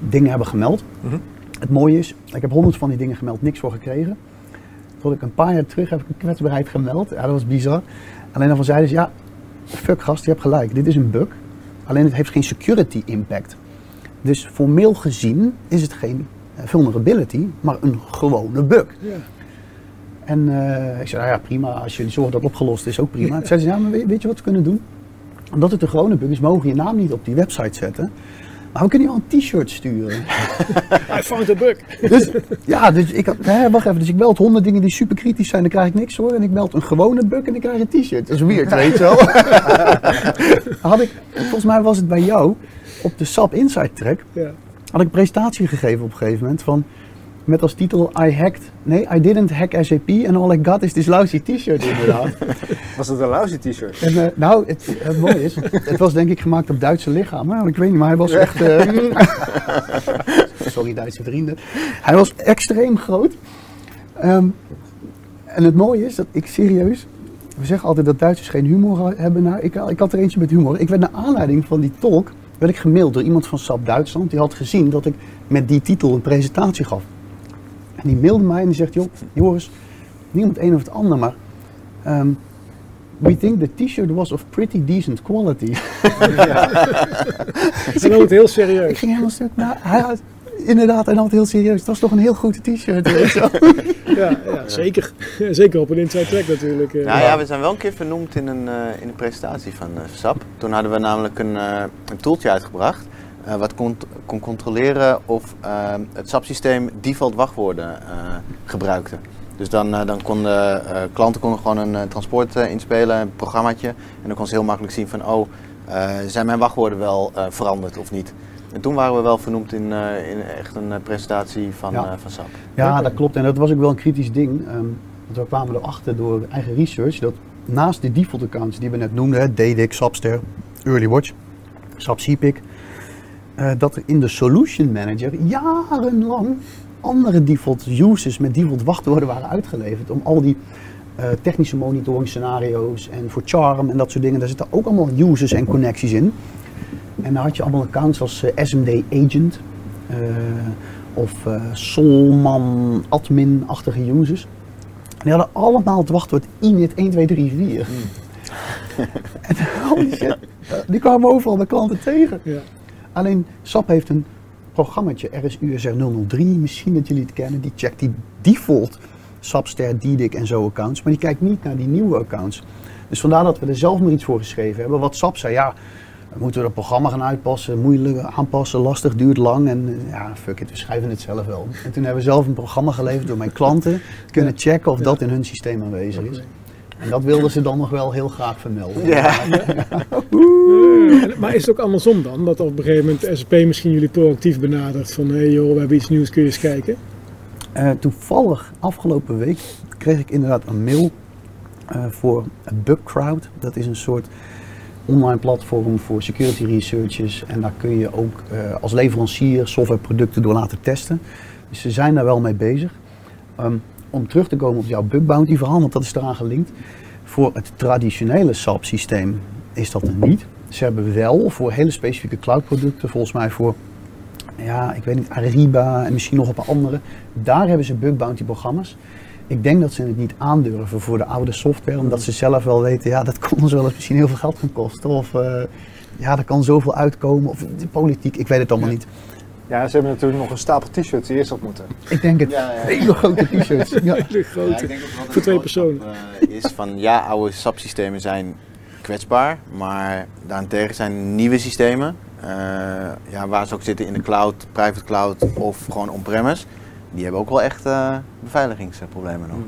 dingen hebben gemeld. Mhm. Het mooie is, ik heb honderd van die dingen gemeld, niks voor gekregen. Tot ik een paar jaar terug heb ik een kwetsbaarheid gemeld. Ja, dat was bizar. Alleen daarvan zeiden ze, ja, fuck gast, je hebt gelijk. Dit is een bug. Alleen het heeft geen security impact. Dus formeel gezien is het geen eh, vulnerability, maar een gewone bug. ja. En eh, ik zei, nou ja, prima. Als jullie zorgen dat het opgelost is, ook prima. Toen zeiden ze, ja, maar weet, weet je wat we kunnen doen? Omdat het een gewone bug is, mogen je naam niet op die website zetten. Maar we kunnen je wel een t-shirt sturen. I found a bug. Dus ja, dus ik had, hè, wacht even, dus ik meld honderd dingen die super kritisch zijn, dan krijg ik niks hoor. En ik meld een gewone bug en ik krijg een t-shirt. Dat is weird, weet je wel. [laughs] had ik, volgens mij was het bij jou, op de SAP Inside Track, Ja. had ik een presentatie gegeven op een gegeven moment van, met als titel I hacked, nee, I didn't hack SAP and all I got is this lousy t-shirt inderdaad. [laughs] Was het een lousy t-shirt? En, eh, nou, het, het mooie is, het was denk ik gemaakt op Duitse lichamen. Ik weet niet, maar hij was echt... eh, [laughs] sorry Duitse vrienden. Hij was extreem groot. Ehm, en het mooie is dat ik serieus... We zeggen altijd dat Duitsers geen humor hebben. Nou, ik, ik had er eentje met humor. Ik werd naar aanleiding van die talk werd ik gemaild door iemand van SAP Duitsland. Die had gezien dat ik met die titel een presentatie gaf. En die mailde mij en die zegt, joh, Joris, niet om het een of het ander, maar... ehm, we think the t-shirt was of pretty decent quality. [laughs] Ze nam het heel Ik serieus. ging helemaal stuk. Nou, hij had, inderdaad, hij nam het heel serieus. Het was toch een heel goed t-shirt. weet je wel. [laughs] Ja, ja zeker. [laughs] Zeker op een inside track natuurlijk. eh. Nou ja, we zijn wel een keer vernoemd in een, eh, in een presentatie van eh, SAP. Toen hadden we namelijk een, eh, een toeltje uitgebracht. Eh, wat kon, kon controleren of eh, het SAP-systeem default wachtwoorden eh, gebruikte. Dus dan, eh, dan konden eh, klanten konden gewoon een transport eh, inspelen, een programmaatje. En dan kon ze heel makkelijk zien van, oh, eh, zijn mijn wachtwoorden wel eh, veranderd of niet? En toen waren we wel vernoemd in, eh, in echt een presentatie van, Ja. eh, van SAP. Ja, dat klopt. En dat was ook wel een kritisch ding. ehm, want we kwamen erachter door eigen research dat naast de default accounts die we net noemden, hè, DDIC, Sapster, Earlywatch, SAP CPIC, eh, dat er in de Solution Manager jarenlang andere default uses met default wachtwoorden waren uitgeleverd om al die eh, technische monitoring scenario's en voor Charm en dat soort dingen. Daar zitten ook allemaal users en connecties in. En dan had je allemaal accounts als eh, SMD Agent of Solman admin-achtige users. En die hadden allemaal het wachtwoord init 1, 2, 3, 4. en holy shit, die kwamen overal bij klanten tegen. Ja. Alleen SAP heeft een programmaatje, RSUSR 003, misschien dat jullie het kennen, die checkt die default SAPster, DDIC en zo accounts, maar die kijkt niet naar die nieuwe accounts. Dus vandaar dat we er zelf maar iets voor geschreven hebben. Wat SAP zei, ja, moeten we het programma gaan uitpassen, moeilijk aanpassen, lastig, duurt lang. En eh, ja, fuck it, we schrijven het zelf wel. En toen hebben we zelf een programma geleverd door mijn klanten te kunnen checken of dat in hun systeem aanwezig is. En dat wilden ze dan nog wel heel graag vermelden. Ja. Maar is het ook andersom dan? Dat op een gegeven moment de SAP misschien jullie proactief benadert van hé hey joh, we hebben iets nieuws, kun je eens kijken? Eh, toevallig afgelopen week kreeg ik inderdaad een mail eh, voor Bugcrowd. Dat is een soort online platform voor security researchers. En daar kun je ook eh, als leverancier softwareproducten door laten testen. Dus ze zijn daar wel mee bezig. Ehm, om terug te komen op jouw bug bounty verhaal, want dat is eraan gelinkt. Voor het traditionele SAP systeem is dat er niet. Ze hebben wel voor hele specifieke cloud producten, volgens mij voor ja, ik weet niet, Ariba en misschien nog een paar andere. Daar hebben ze bug bounty programma's. Ik denk dat ze het niet aandurven voor de oude software, omdat ze zelf wel weten, ja, dat kon ons wel eens misschien heel veel geld gaan kosten. Of eh, ja, er kan zoveel uitkomen. Of de politiek, ik weet het allemaal niet. Ja, ze hebben natuurlijk nog een stapel t-shirts die eerst op moeten. Ik denk het. Ja, ja. Hele grote t-shirts. [laughs] Ja. Hele grote. Ja, ik denk ook Voor twee personen. eh, is van ja, oude SAP-systemen zijn kwetsbaar, maar daarentegen zijn nieuwe systemen, eh, ja, waar ze ook zitten in de cloud, private cloud of gewoon on-premise, die hebben ook wel echt eh, beveiligingsproblemen nog.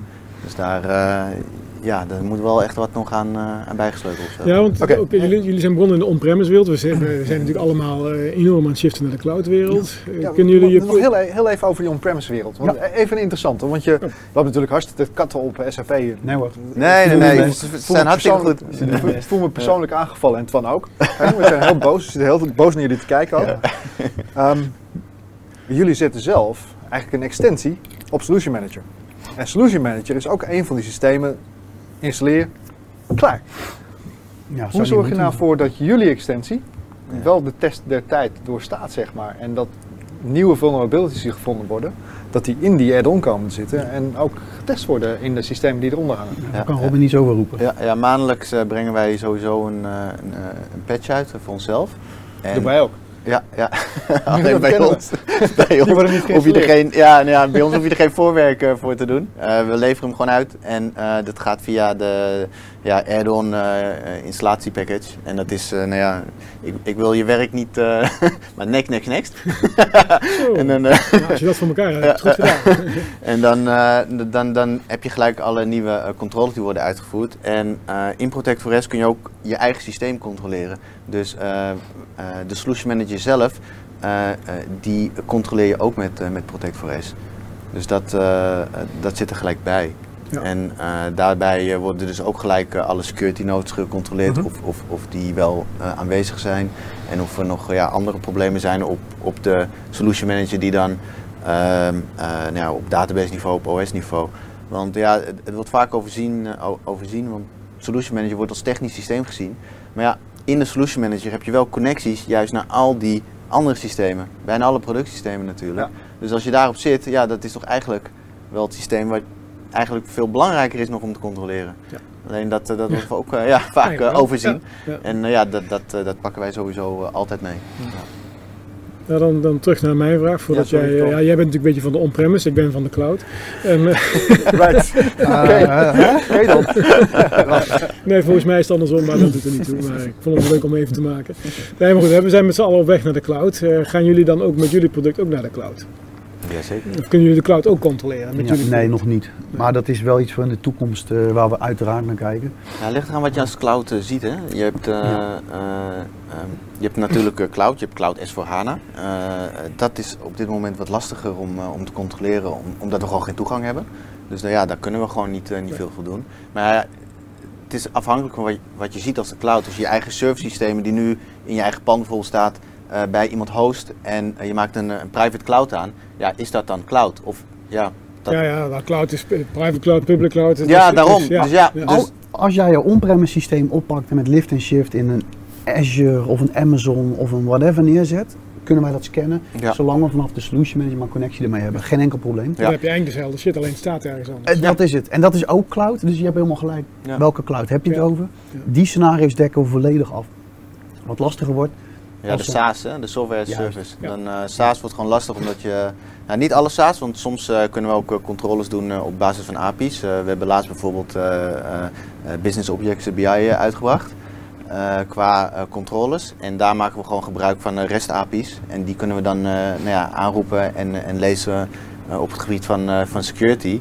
Dus daar, eh, ja, daar moet wel echt wat nog aan, eh, aan bijgesleuteld worden. Ja, want ook, jullie, jullie zijn begonnen in de on-premise wereld. We zijn, we zijn natuurlijk allemaal eh, enorm aan het shiften naar de cloud wereld. Eh, Ja, Kunnen jullie nog je... heel, e- heel even over die on-premise wereld. Want Even een interessante, want je, we hebben natuurlijk hartstikke katten op SAP. Nee hoor. Nee, nee, Voel nee, ze zijn hartstikke goed. Ik voel me persoonlijk aangevallen en Twan ook. We zijn heel boos, we zitten heel boos naar jullie te kijken ook. Ehm, jullie zetten zelf eigenlijk een extensie op Solution Manager. En Solution Manager is ook een van die systemen, installeer, klaar. Ja, Hoe zorg je nou voor dat jullie extensie wel de test der tijd doorstaat, zeg maar. En dat nieuwe vulnerabilities die gevonden worden, dat die in die add-on komen te zitten en ook getest worden in de systemen die eronder hangen. Daar kan Robin niet over roepen. Ja, ja, maandelijks eh, brengen wij sowieso een, eh, een, eh, een patch uit voor onszelf. En- Doen wij ook. Ja, ja. [laughs] Alleen bij ons. [laughs] bij ons worden niet hoef je er geen, ja, nou ja, bij ons hoef je er geen voorwerk eh, voor te doen. Eh, we leveren hem gewoon uit en eh, dat gaat via de ja, add-on installatiepackage. En dat is, nou ja, ik, ik wil je werk niet, [laughs] maar next, next, next. En dan, als je dat voor elkaar hebt, goed gedaan. En dan, dan, dan heb je gelijk alle nieuwe controles die worden uitgevoerd. En in Protect for S kun je ook je eigen systeem controleren. Dus de solution manager zelf, eh, eh, die controleer je ook met, eh, met Protect for S. Dus dat, dat zit er gelijk bij. Ja. En daarbij worden dus ook gelijk alle security nodes gecontroleerd Mhm. of, of, of die wel aanwezig zijn. En of er nog ja, andere problemen zijn op, op de solution manager die dan ehm, eh, nou ja, op database niveau, op OS niveau. Want ja, het, wordt vaak overzien, overzien, want solution manager wordt als technisch systeem gezien. Maar ja, in de solution manager heb je wel connecties juist naar al die andere systemen. Bijna alle productsystemen natuurlijk. Ja. Dus als je daarop zit, ja, dat is toch eigenlijk wel het systeem wat eigenlijk veel belangrijker is nog om te controleren. Ja. Alleen dat, eh, dat wordt ook eh, ja, [laughs] vaak eh, overzien. En ja, dat, dat, dat pakken wij sowieso altijd mee. Nou, dan, dan terug naar mijn vraag. Voordat Ja, jij, eh, ja, jij bent natuurlijk een beetje van de on-premise, ik ben van de cloud. Eh, [laughs] Right. [laughs] Oké, Eh, Oké dan. [laughs] nee, volgens mij is het andersom, maar dat doet er niet toe. Maar ik vond het leuk om even te maken. Nee, maar goed, we zijn met z'n allen op weg naar de cloud. Gaan jullie dan ook met jullie product ook naar de cloud? Jazeker. Of kunnen jullie de cloud ook controleren met ja, jullie nee, nog niet. Maar dat is wel iets voor in de toekomst eh, waar we uiteraard naar kijken. Ja, ligt eraan wat je als cloud eh, ziet. Hè? Je, hebt, eh, Ja. eh, ehm, je hebt natuurlijk cloud, je hebt cloud S4HANA. Eh, dat is op dit moment wat lastiger om, om te controleren, om- omdat we gewoon geen toegang hebben. Dus nou ja, daar kunnen we gewoon niet, eh, niet Nee. veel voor doen. Maar het is afhankelijk van wat je, wat je ziet als de cloud. Dus je eigen service systemen die nu in je eigen pan bijvoorbeeld staat eh, bij iemand host en eh, je maakt een, eh, een private cloud aan. Ja, is dat dan cloud? Of ja, dat, Ja, ja, nou, cloud is private cloud, public cloud. Ja, is- daarom. dus Dus ja, ja. dus- Al- als jij je on-premise systeem oppakt en met lift en shift in een Azure of een Amazon of een whatever neerzet, kunnen wij dat scannen. Ja. Zolang we vanaf de solution manager maar connectie ermee hebben. Geen enkel probleem. Dan heb je eigenlijk dezelfde shit, alleen het staat ergens anders. Eh, Dat is het. En dat is ook cloud, dus je hebt helemaal gelijk. Ja. Welke cloud heb je het Ja. over? Ja. Die scenario's dekken we volledig af. Wat lastiger wordt, Ja, de SaaS, hè, de software as service. ja. Dan, eh, SaaS wordt gewoon lastig omdat je, nou, niet alle SaaS, want soms eh, kunnen we ook eh, controles doen op basis van API's. We hebben laatst bijvoorbeeld Business Objects BI uitgebracht qua controles. En daar maken we gewoon gebruik van eh, REST API's. En die kunnen we dan nou ja, aanroepen en, en lezen op het gebied van, van security.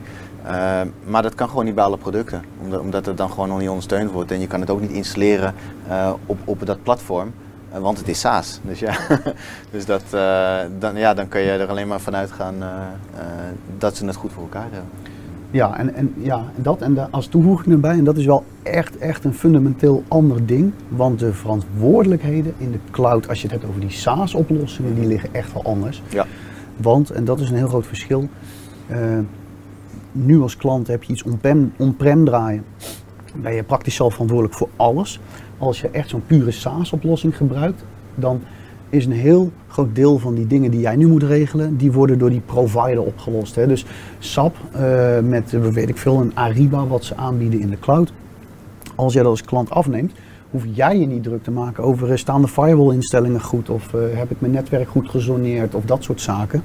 Maar dat kan gewoon niet bij alle producten, omdat, omdat het dan gewoon nog niet ondersteund wordt. En je kan het ook niet installeren op, op dat platform. Eh, want het is SaaS. Dus ja, [laughs] dus dat, eh, dan, ja, dan kun je er alleen maar vanuit gaan eh, dat ze het goed voor elkaar hebben. Ja, en, en, ja, en dat en da- als toevoeging erbij, en dat is wel echt, echt een fundamenteel ander ding. Want de verantwoordelijkheden in de cloud, als je het hebt over die SaaS-oplossingen, die liggen echt wel anders. Ja. Want, en dat is een heel groot verschil, nu als klant heb je iets on-prem, on-prem draaien. Ben je praktisch zelf verantwoordelijk voor alles. Als je echt zo'n pure SaaS-oplossing gebruikt, dan is een heel groot deel van die dingen die jij nu moet regelen, die worden door die provider opgelost. Hè. Dus SAP eh, met, eh, weet ik veel, een Ariba wat ze aanbieden in de cloud. Als jij dat als klant afneemt, hoef jij je niet druk te maken over eh, staan de firewall instellingen goed of heb ik mijn netwerk goed gezoneerd of dat soort zaken.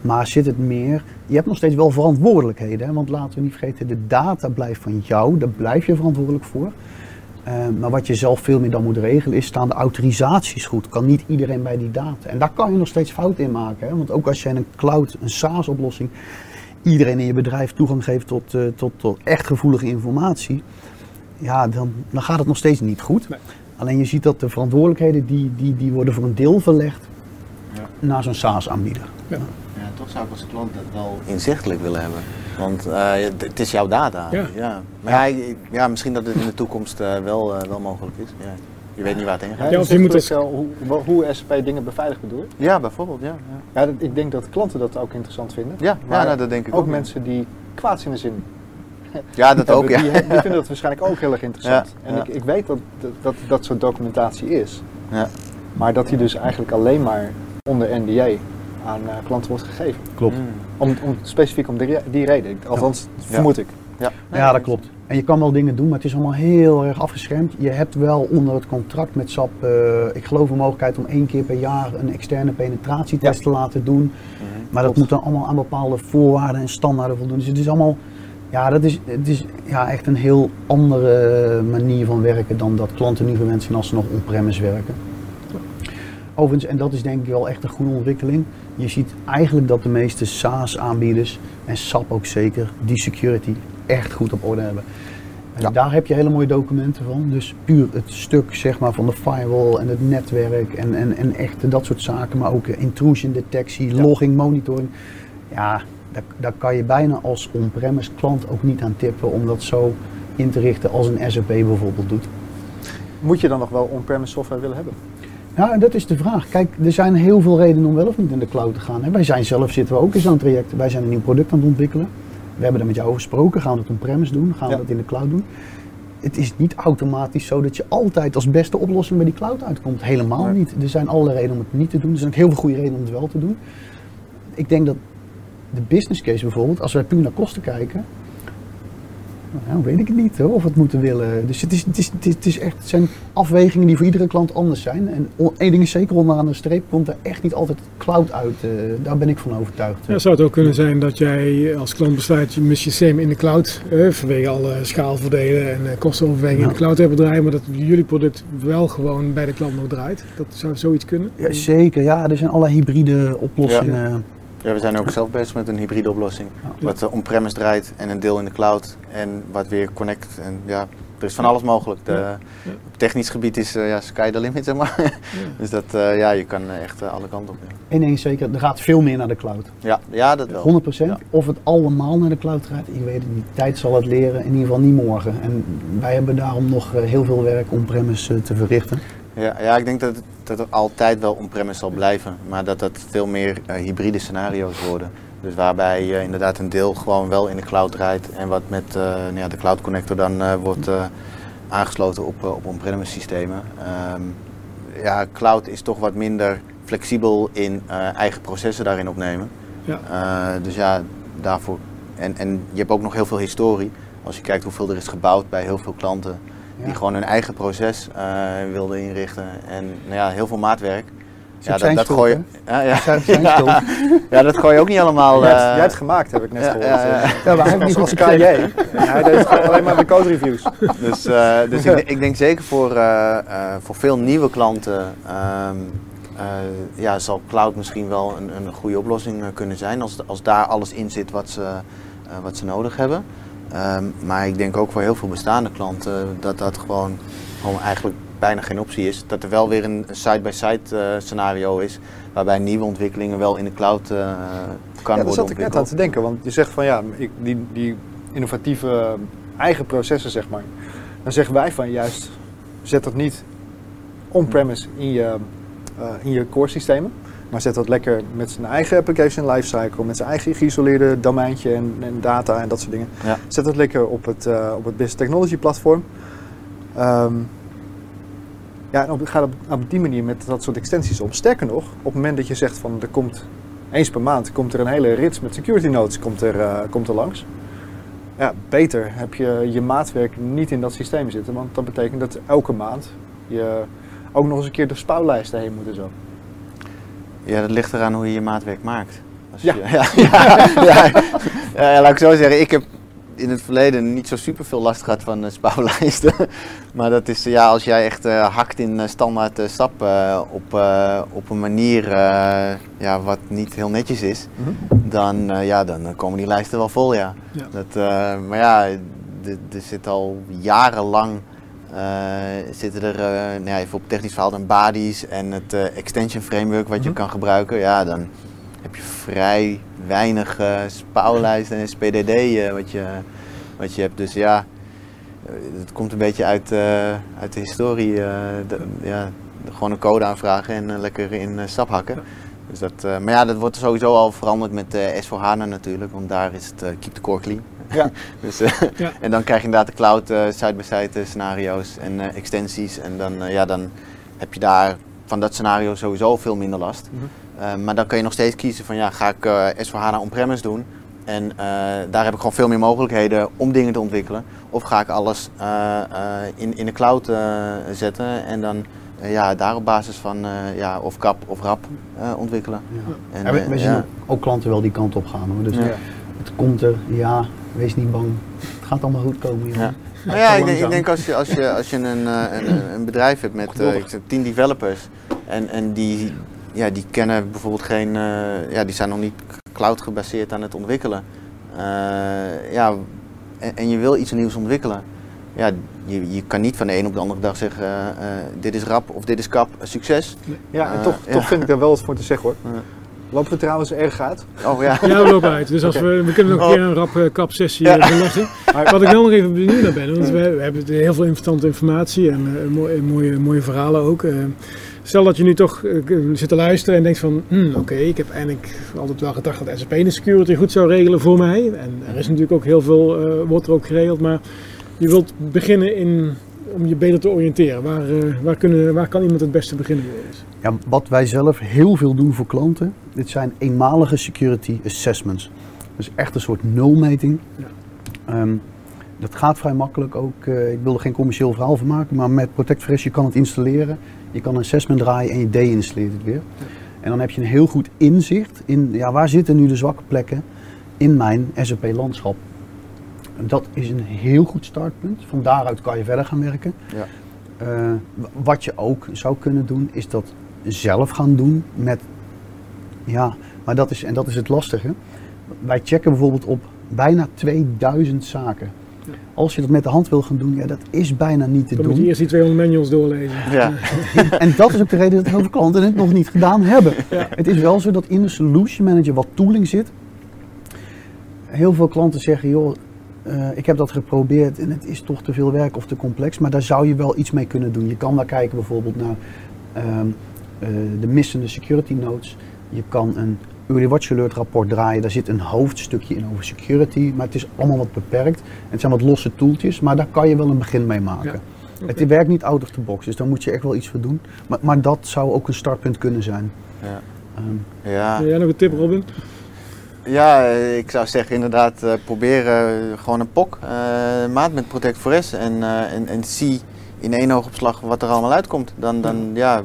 Maar zit het meer, je hebt nog steeds wel verantwoordelijkheden, hè, want laten we niet vergeten, de data blijft van jou, daar blijf je verantwoordelijk voor. Eh, maar wat je zelf veel meer dan moet regelen is, staan de autorisaties goed? Kan niet iedereen bij die data? En daar kan je nog steeds fout in maken. Hè? Want ook als je in een cloud, een SaaS-oplossing, iedereen in je bedrijf toegang geeft tot, eh, tot, tot echt gevoelige informatie, ja, dan, dan gaat het nog steeds niet goed. Nee. Alleen je ziet dat de verantwoordelijkheden, die, die, die worden voor een deel verlegd Ja. naar zo'n SaaS-aanbieder. Ja, toch zou ik als klant dat wel inzichtelijk willen hebben. Want eh, het- is jouw data. Ja. Maar ja, ja, misschien dat het in de toekomst eh, wel, eh, wel mogelijk is. Ja. Je weet niet waar het heen gaat. Ja, of je moet dus hoe, hoe SAP dingen beveiligd bedoel je? Ja, bijvoorbeeld. Ja, ja. Ja, dat- ik denk dat klanten dat ook interessant vinden. ja, Maar ja nou, dat denk ik ook. Ook mensen die kwaadzinnige zin [laughs] Ja, dat [laughs] ook. Ja. die, die vinden dat waarschijnlijk ook heel erg interessant. Ja, en ja. Ik, ik weet dat, dat, dat dat soort documentatie is. Ja. Maar dat die dus eigenlijk alleen maar onder NDA aan eh, klanten wordt gegeven. Klopt. Mm. Om, om, specifiek om die, die reden. Althans, vermoed ik. Ja. Ja, dat klopt. En je kan wel dingen doen, maar het is allemaal heel erg afgeschermd. Je hebt wel onder het contract met SAP, eh, ik geloof een mogelijkheid om één keer per jaar een externe penetratietest te laten doen. Maar dat Klopt. moet dan allemaal aan bepaalde voorwaarden en standaarden voldoen. Dus het is allemaal, ja, dat is, het is ja, echt een heel andere manier van werken dan dat klanten nu gewend zijn als ze nog on-premise werken. Overigens, en dat is denk ik wel echt een goede ontwikkeling. Je ziet eigenlijk dat de meeste SaaS-aanbieders, en SAP ook zeker, die security echt goed op orde hebben. En Ja. daar heb je hele mooie documenten van. Dus puur het stuk zeg maar, van de firewall en het netwerk en, en, en echt dat soort zaken. Maar ook intrusion detectie, Ja. logging, monitoring. Ja, daar, daar kan je bijna als on-premise klant ook niet aan tippen om dat zo in te richten als een SAP bijvoorbeeld doet. Moet je dan nog wel on-premise software willen hebben? Ja, en dat is de vraag. Kijk, er zijn heel veel redenen om wel of niet in de cloud te gaan. Hè. Wij zijn zelf zitten we ook in zo'n traject. Wij zijn een nieuw product aan het ontwikkelen. We hebben er met jou over gesproken. Gaan we het on-premise doen? Gaan we Ja. dat in de cloud doen? Het is niet automatisch zo dat je altijd als beste oplossing bij die cloud uitkomt. Helemaal niet. Er zijn allerlei redenen om het niet te doen. Er zijn ook heel veel goede redenen om het wel te doen. Ik denk dat de business case bijvoorbeeld, als wij puur naar kosten kijken, nou, weet ik het niet hoor, of we het moeten willen. Dus het, is, het, is, het, is, het is echt, het zijn afwegingen die voor iedere klant anders zijn. En één ding is zeker, onderaan de streep komt er echt niet altijd cloud uit. eh, daar ben ik van overtuigd. Ja, zou het ook kunnen zijn dat jij als klant besluit je je systeem in de cloud, eh, vanwege alle schaalvoordelen en eh, kostenoverwegingen in de cloud hebben draaien, maar dat jullie product wel gewoon bij de klant nog draait. Dat zou zoiets kunnen. Ja, zeker, ja, er zijn allerlei hybride oplossingen. Ja, we zijn ook zelf bezig met een hybride oplossing. Ja. Wat on-premise draait en een deel in de cloud. En wat weer connect. En ja, er is van alles mogelijk. De, Ja. Op technisch gebied is eh, ja, sky the limit, zeg maar. [laughs] dus dat, eh, ja, je kan eh, echt alle kanten op. Ja, ding is zeker, er gaat veel meer naar de cloud. ja, ja dat wel. 100%. Ja. Of het allemaal naar de cloud gaat, ik weet het niet. Tijd zal het leren, in ieder geval niet morgen. En wij hebben daarom nog heel veel werk on-premise te verrichten. Ja, ja, ik denk dat het, dat het altijd wel on-premise zal blijven. Maar dat dat veel meer eh, hybride scenario's worden. Dus waarbij je inderdaad een deel gewoon wel in de cloud draait. En wat met eh, nou ja, de cloud connector dan eh, wordt aangesloten op, op on-premise systemen. Ehm, ja, cloud is toch wat minder flexibel in eigen processen daarin opnemen. Ja. Dus ja, daarvoor. En, en je hebt ook nog heel veel historie. Als je kijkt hoeveel er is gebouwd bij heel veel klanten Ja. die gewoon hun eigen proces eh, wilden inrichten. En nou ja, heel veel maatwerk. Ook zijn schuld, gooi je. Ja, ja. [laughs] Ja. Ja, dat gooi je ook niet allemaal. jij, hebt, eh, jij hebt het gemaakt, heb ik net ja, gehoord. ja, ja. Ja, maar [laughs] niet Zoals KJ. hij deed gewoon alleen maar de code reviews. Dus, eh, dus ik, ik denk zeker voor, voor veel nieuwe klanten ehm, eh, ja, zal cloud misschien wel een, een goede oplossing kunnen zijn. Als, als daar alles in zit wat ze, wat ze nodig hebben. Ehm, maar ik denk ook voor heel veel bestaande klanten dat dat gewoon, gewoon eigenlijk bijna geen optie is. Dat er wel weer een side-by-side eh, scenario is. Waarbij nieuwe ontwikkelingen wel in de cloud eh kan Ja, daar worden zat ik net aan ontwikkeld. te denken. Want je zegt van ja, ik, die, die innovatieve eh, eigen processen zeg maar. Dan zeggen wij van juist, zet dat niet on-premise in je, in je core systemen. Maar zet dat lekker met zijn eigen application lifecycle, met zijn eigen geïsoleerde domeintje en, en data en dat soort dingen. Ja. Zet dat lekker op het, eh, op het Business Technology platform. Ehm, ja, en op, ga op, op die manier met dat soort extensies om. Sterker nog, op het moment dat je zegt van er komt eens per maand komt er een hele rits met security notes komt er, eh, komt er langs. Ja, beter heb je je maatwerk niet in dat systeem zitten, want dat betekent dat elke maand je ook nog eens een keer de spouwlijsten heen moet en zo. Ja, dat ligt eraan hoe je je maatwerk maakt. Als Ja. je- [laughs] ja, ja, ja, ja, laat ik zo zeggen. Ik heb in het verleden niet zo super veel last gehad van uh, spouwlijsten. [laughs] maar dat is, ja, als jij echt eh, hakt in eh, standaard eh, stappen op, op een manier ja, wat niet heel netjes is, dan, eh, ja, dan komen die lijsten wel vol, ja. Ja. Dat, maar ja, er zit al jarenlang zitten er, eh, nou ja, even op technisch verhaal, dan bodies en het eh, extension framework wat je Mhm. kan gebruiken. Ja, dan heb je vrij weinig eh spouwlijsten en SPDD eh, wat, je, wat je hebt. Dus ja, eh, het komt een beetje uit, eh, uit de historie. eh, de- ja, gewoon een code aanvragen en eh, lekker in eh, stap hakken. Dus dat, eh, maar ja, dat wordt sowieso al veranderd met eh S4HANA natuurlijk, want daar is het eh, keep the core clean. Ja. [laughs] dus, eh, Ja. En dan krijg je inderdaad de cloud eh, side-by-side eh, scenario's en eh, extensies. En dan, eh, ja, dan heb je daar van dat scenario sowieso veel minder last. Mhm. Eh, maar dan kun je nog steeds kiezen van ja, ga ik eh S4HANA on-premise doen? En eh, daar heb ik gewoon veel meer mogelijkheden om dingen te ontwikkelen. Of ga ik alles eh, eh, in, in de cloud eh, zetten en dan ja, daar op basis van eh, ja, of kap of rap eh, ontwikkelen. Ja. En, Ja, we, we zien ja. ook, ook klanten wel die kant op gaan. Hoor. Dus Ja. het komt er, ja, wees niet bang. Het gaat allemaal goed komen. jongen. Ja. Maar Nou ja, ik denk, ik denk als je, als je, als je een, eh, een, een bedrijf hebt met eh, zeg, tien developers en, en die, ja, die kennen bijvoorbeeld geen, eh, ja, die zijn nog niet cloud gebaseerd aan het ontwikkelen. Eh, ja, en, en je wil iets nieuws ontwikkelen. Ja, je, je kan niet van de een op de andere dag zeggen, eh, eh, dit is rap of dit is kap, eh, succes. Ja, en Eh, toch, [laughs] ja. toch vind ik daar wel wat voor te zeggen hoor. Lopen we trouwens erg uit? Oh ja. Ja, we lopen uit. Dus als [laughs] we, we kunnen nog een Oh. keer een rap eh, kap sessie Ja. eh. [laughs] Wat ik wel nog even benieuwd naar ben, want we, we hebben heel veel interessante informatie en eh, mooie, mooie, mooie verhalen ook. Stel dat je nu toch zit te luisteren en denkt van, hmm, oké, ik heb eigenlijk altijd wel gedacht dat SAP de security goed zou regelen voor mij. En er is natuurlijk ook heel veel, eh, wordt er ook geregeld, maar je wilt beginnen in, om je beter te oriënteren. Waar, eh, waar, kunnen, waar kan iemand het beste beginnen? Ja, wat wij zelf heel veel doen voor klanten, dit zijn eenmalige security assessments. Dus echt een soort nulmeting. Ja. Ehm, dat gaat vrij makkelijk ook. eh, ik wil er geen commercieel verhaal van maken, maar met Protect Fresh je kan het installeren. Je kan een assessment draaien en je deinstalleert het weer. En dan heb je een heel goed inzicht in ja, waar zitten nu de zwakke plekken in mijn SAP-landschap. Dat is een heel goed startpunt. Van daaruit kan je verder gaan werken. Ja. Eh, wat je ook zou kunnen doen, is dat zelf gaan doen met. Ja, maar dat is, en dat is het lastige. Wij checken bijvoorbeeld op bijna 2000 zaken. Ja. Als je dat met de hand wil gaan doen, ja, dat is bijna niet te Dan moet je doen. eerst die 200 manuals doorlezen. Ja. [laughs] En dat is ook de reden dat heel veel klanten het nog niet gedaan hebben. Ja. Het is wel zo dat in de solution manager wat tooling zit. Heel veel klanten zeggen, joh, eh, ik heb dat geprobeerd en het is toch te veel werk of te complex. Maar daar zou je wel iets mee kunnen doen. Je kan daar kijken bijvoorbeeld naar ehm, eh, de missende security notes. Je kan een Early Watch Alert rapport draaien. Daar zit een hoofdstukje in over security. Maar het is allemaal wat beperkt. Het zijn wat losse toeltjes, maar daar kan je wel een begin mee maken. Ja. Het werkt niet out of the box, dus daar moet je echt wel iets voor doen. Maar, maar dat zou ook een startpunt kunnen zijn. Ja. Ehm, Ja. Heb jij nog een tip, Robin? Ja, eh, ik zou zeggen inderdaad, eh, probeer eh, gewoon een POC, eh maat met Protect Forest en, eh, en, en zie in één oogopslag wat er allemaal uitkomt. Dan, dan ja,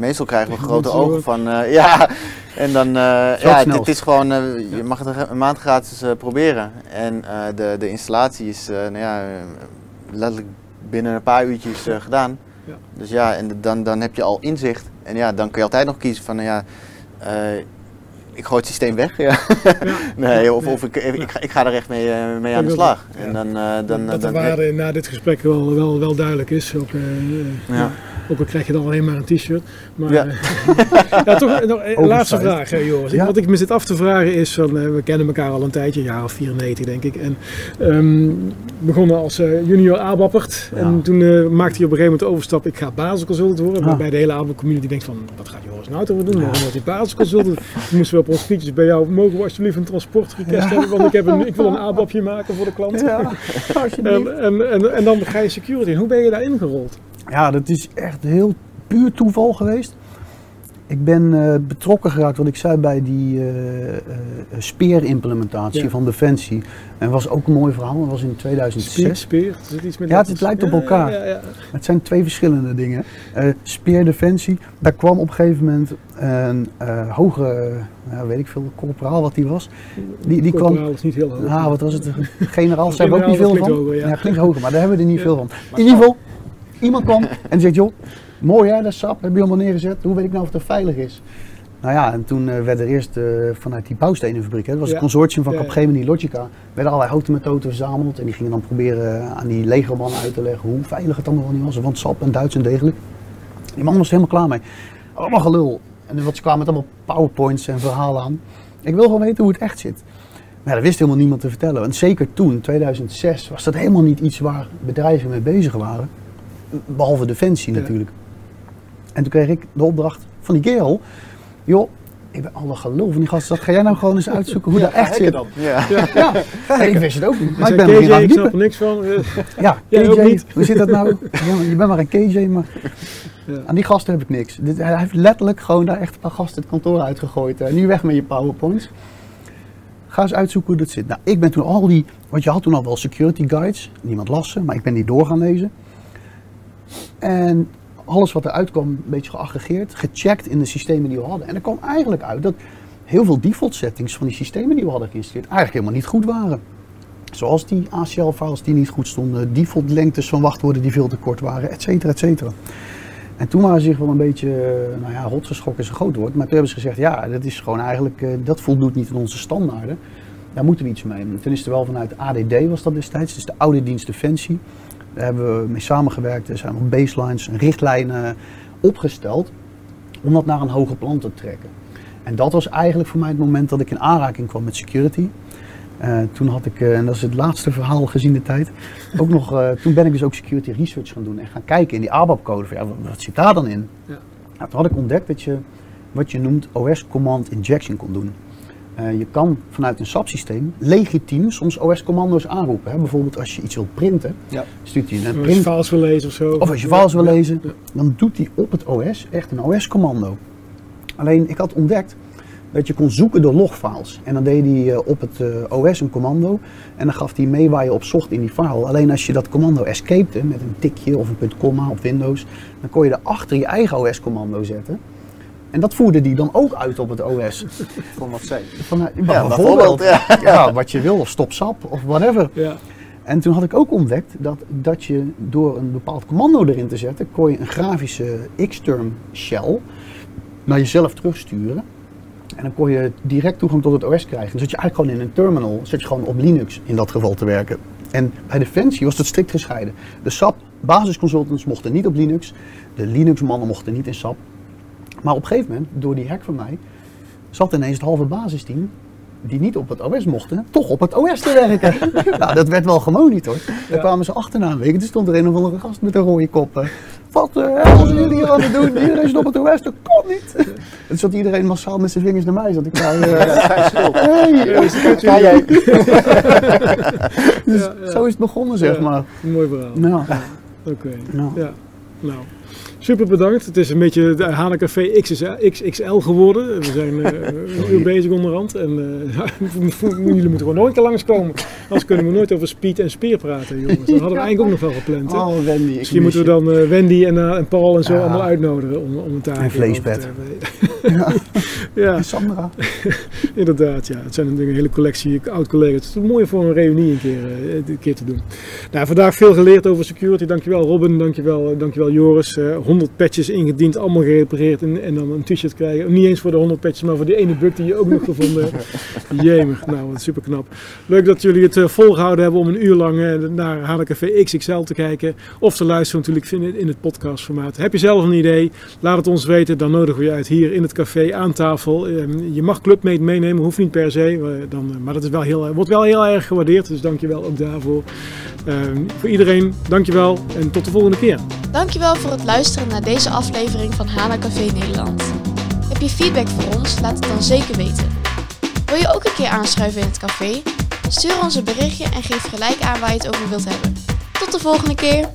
meestal krijgen we grote ogen van, eh, [laughs] ja, en dan, eh, ja, het is gewoon, eh, je mag het een maand gratis proberen. En de, de installatie is, nou ja, letterlijk binnen een paar uurtjes gedaan. Ja. Dus ja, en dan, dan heb je al inzicht. En ja, dan kun je altijd nog kiezen van, nou ja, ik gooi het systeem weg. Ja. Ja. [laughs] nee, of, of ik, ik, ga, ik ga er echt mee, mee aan de slag. En dan, eh, dan, dat de waarde na dit gesprek wel, wel, wel duidelijk is. Ook, Ja. Ook al krijg je dan alleen maar een t-shirt. Maar Ja. ja. [laughs] ja, toch nog een laatste vraag, hè, Joris. Ja. Wat ik me zit af te vragen is, van, eh, we kennen elkaar al een tijdje, een jaar of 94 denk ik. En ehm, begonnen als eh, junior ABAPPert. Ja. En toen eh, maakte hij op een gegeven moment de overstap, ik ga basisconsultant worden. Ah. Waarbij de hele ABAP community denkt van, wat gaat Joris nou toch doen? Waarom wordt hij basisconsultant? Toen moesten we op ons fietsjes bij jou, mogen we alsjeblieft een transportrequest hebben? Want ik, heb een, ik wil een ABAPje maken voor de klant. [laughs] En, en, en, en dan ga je security. Hoe ben je daarin gerold? Ja, dat is echt heel puur toeval geweest. Ik ben eh, betrokken geraakt, wat ik zei, bij die eh, eh, speerimplementatie Ja. van Defensie. En was ook een mooi verhaal. Dat was in 2006. Speer, speer. Zit iets met Ja, het lijkt op elkaar. Ja, ja, Het zijn twee verschillende dingen. Eh speerdefensie, daar kwam op een gegeven moment een hoge, ja, weet ik veel, corporaal wat die was. Die- die kwam- Corporaal is niet heel hoog. Ah, wat was het? [laughs] Generaal, zijn we ook niet veel van. hoger, ja. klinkt hoger, maar daar hebben we er niet veel van. In ieder geval, iemand kwam en zegt, joh, mooi hè, dat sap, heb je allemaal neergezet. Hoe weet ik nou of dat veilig is? Nou ja, en toen eh, werd er eerst eh, vanuit die bouwstenenfabriek, hè, dat was Ja. een consortium van Ja. Capgemini Logica, werden allerlei houten methoden verzameld. En die gingen dan proberen aan die legermannen uit te leggen hoe veilig het allemaal wel niet was. Want sap en Duits en degelijk. Die man was er helemaal klaar mee. Allemaal gelul. En wat ze kwamen met allemaal powerpoints en verhalen aan. Ik wil gewoon weten hoe het echt zit. Maar ja, dat wist helemaal niemand te vertellen. En zeker toen, 2006, was dat helemaal niet iets waar bedrijven mee bezig waren. Behalve Defensie Ja. natuurlijk. En toen kreeg ik de opdracht van die kerel. Joh, ik ben alle geloof van die gasten. Ga jij nou gewoon eens uitzoeken hoe dat echt zit? dan. Ja. Ja, ik wist het ook niet. Maar ik ben KJ, ik snap er niks van. Eh, Ja, Jij KJ, niet? hoe zit dat nou? Je bent maar een KJ, maar Ja. aan die gasten heb ik niks. Dit, hij heeft letterlijk gewoon daar echt een paar gasten het kantoor uitgegooid. En nu weg met je powerpoints. Ga eens uitzoeken hoe dat zit. Nou, ik ben toen al die, want je had toen al wel security guides, niemand las ze, maar ik ben die door gaan lezen. En alles wat eruit kwam, een beetje geaggregeerd, gecheckt in de systemen die we hadden. En er kwam eigenlijk uit dat heel veel default settings van die systemen die we hadden geïnstalleerd eigenlijk helemaal niet goed waren. Zoals die ACL-files die niet goed stonden, default lengtes van wachtwoorden die veel te kort waren, et cetera, et cetera. En toen waren ze zich wel een beetje, nou ja, rotsenschok is een groot woord, maar toen hebben ze gezegd, ja, dat is gewoon eigenlijk, eh, dat voldoet niet aan onze standaarden. Daar moeten we iets mee. En toen is er wel vanuit ADD was dat destijds, dus de Oude Dienst Defensie. Daar hebben we mee samengewerkt, er zijn nog baselines en richtlijnen opgesteld om dat naar een hoger plan te trekken. En dat was eigenlijk voor mij het moment dat ik in aanraking kwam met security. Uh, toen had ik, uh, en dat is het laatste verhaal gezien de tijd, ook nog, uh, toen ben ik dus ook security research gaan doen en gaan kijken in die ABAP-code. Ja, wat, wat, zit daar dan in? Ja. Nou, toen had ik ontdekt dat je wat je noemt OS Command Injection kon doen. Je kan vanuit een SAP-systeem legitiem soms OS-commando's aanroepen. Hè? Bijvoorbeeld als je iets wilt printen, ja. stuurt hij een print. Als je files wil lezen of zo. Of als je files wil lezen, dan doet hij op het OS echt een OS-commando. Alleen ik had ontdekt dat je kon zoeken door logfiles. En dan deed hij op het OS een commando en dan gaf hij mee waar je op zocht in die file. Alleen als je dat commando escapete met een tikje of een punt komma op Windows, dan kon je erachter je eigen OS-commando zetten. En dat voerde die dan ook uit op het OS. [laughs] Van wat zei Van, ja, bijvoorbeeld, ja. [laughs] ja. wat je wil, of stop sap of whatever. Ja. En toen had ik ook ontdekt dat, dat je door een bepaald commando erin te zetten, kon je een grafische Xterm shell naar jezelf terugsturen. En dan kon je direct toegang tot het OS krijgen. Dus zat je eigenlijk gewoon in een terminal, zat je gewoon op Linux in dat geval te werken. En bij Defensie was dat strikt gescheiden. De SAP basisconsultants mochten niet op Linux, de Linux mannen mochten niet in SAP. Maar op een gegeven moment, door die hack van mij, zat ineens het halve basisteam die niet op het OS mochten, toch op het OS te werken. [laughs] nou, dat werd wel gemonitord. Daar kwamen ze achterna een week. Er stond er een of andere gast met een rode kop. Wat uh, zijn jullie hier aan het doen? Iedereen zit op het OS, dat kan niet. En toen zat iedereen massaal met zijn vingers naar mij. Zat ik daar, Ga jij? dus zo is het begonnen, zeg maar. Mooi verhaal. Nou, Oké. nou. Ja. Nou. Super bedankt. Het is een beetje de Hanencafé XXL, geworden. We zijn [laughs] een uur bezig onderhand. En eh, [laughs] jullie moeten gewoon nooit te langskomen. Anders kunnen we nooit over speed en speer praten, jongens. Dat hadden we eigenlijk ook nog wel gepland. Hè? Oh, Wendy. Misschien mis moeten we dan eh, Wendy en, en Paul en zo Ja. allemaal uitnodigen om, om een taak En vleespet. [laughs] Ja. ja, Sandra. inderdaad. Ja. Het zijn natuurlijk een hele collectie oud-collega's. Het is mooi voor een reunie een keer, een keer te doen. Nou, vandaag veel geleerd over security. Dankjewel Robin, dankjewel, dankjewel Joris. Eh 100 patches ingediend, allemaal gerepareerd en, en dan een t-shirt krijgen. Niet eens voor de 100 patches, maar voor die ene bug die je ook nog gevonden hebt. [laughs] Jemig, nou wat super knap. Leuk dat jullie het eh, volgehouden hebben om een uur lang eh, naar Hanencafé XXL te kijken. Of te luisteren natuurlijk in, in het podcastformaat. Heb je zelf een idee? Laat het ons weten. Dan nodigen we je uit hier in het café aan tafel. Ehm, je mag Clubmate meenemen, hoeft niet per se. eh, dan, maar dat is wel heel, wordt wel heel erg gewaardeerd. Dus dankjewel ook daarvoor. Ehm, voor iedereen, dankjewel en tot de volgende keer. Dankjewel voor het luisteren naar deze aflevering van Hana Café Nederland. Heb je feedback voor ons? Laat het dan zeker weten. Wil je ook een keer aanschuiven in het café? Stuur ons een berichtje en geef gelijk aan waar je het over wilt hebben. Tot de volgende keer!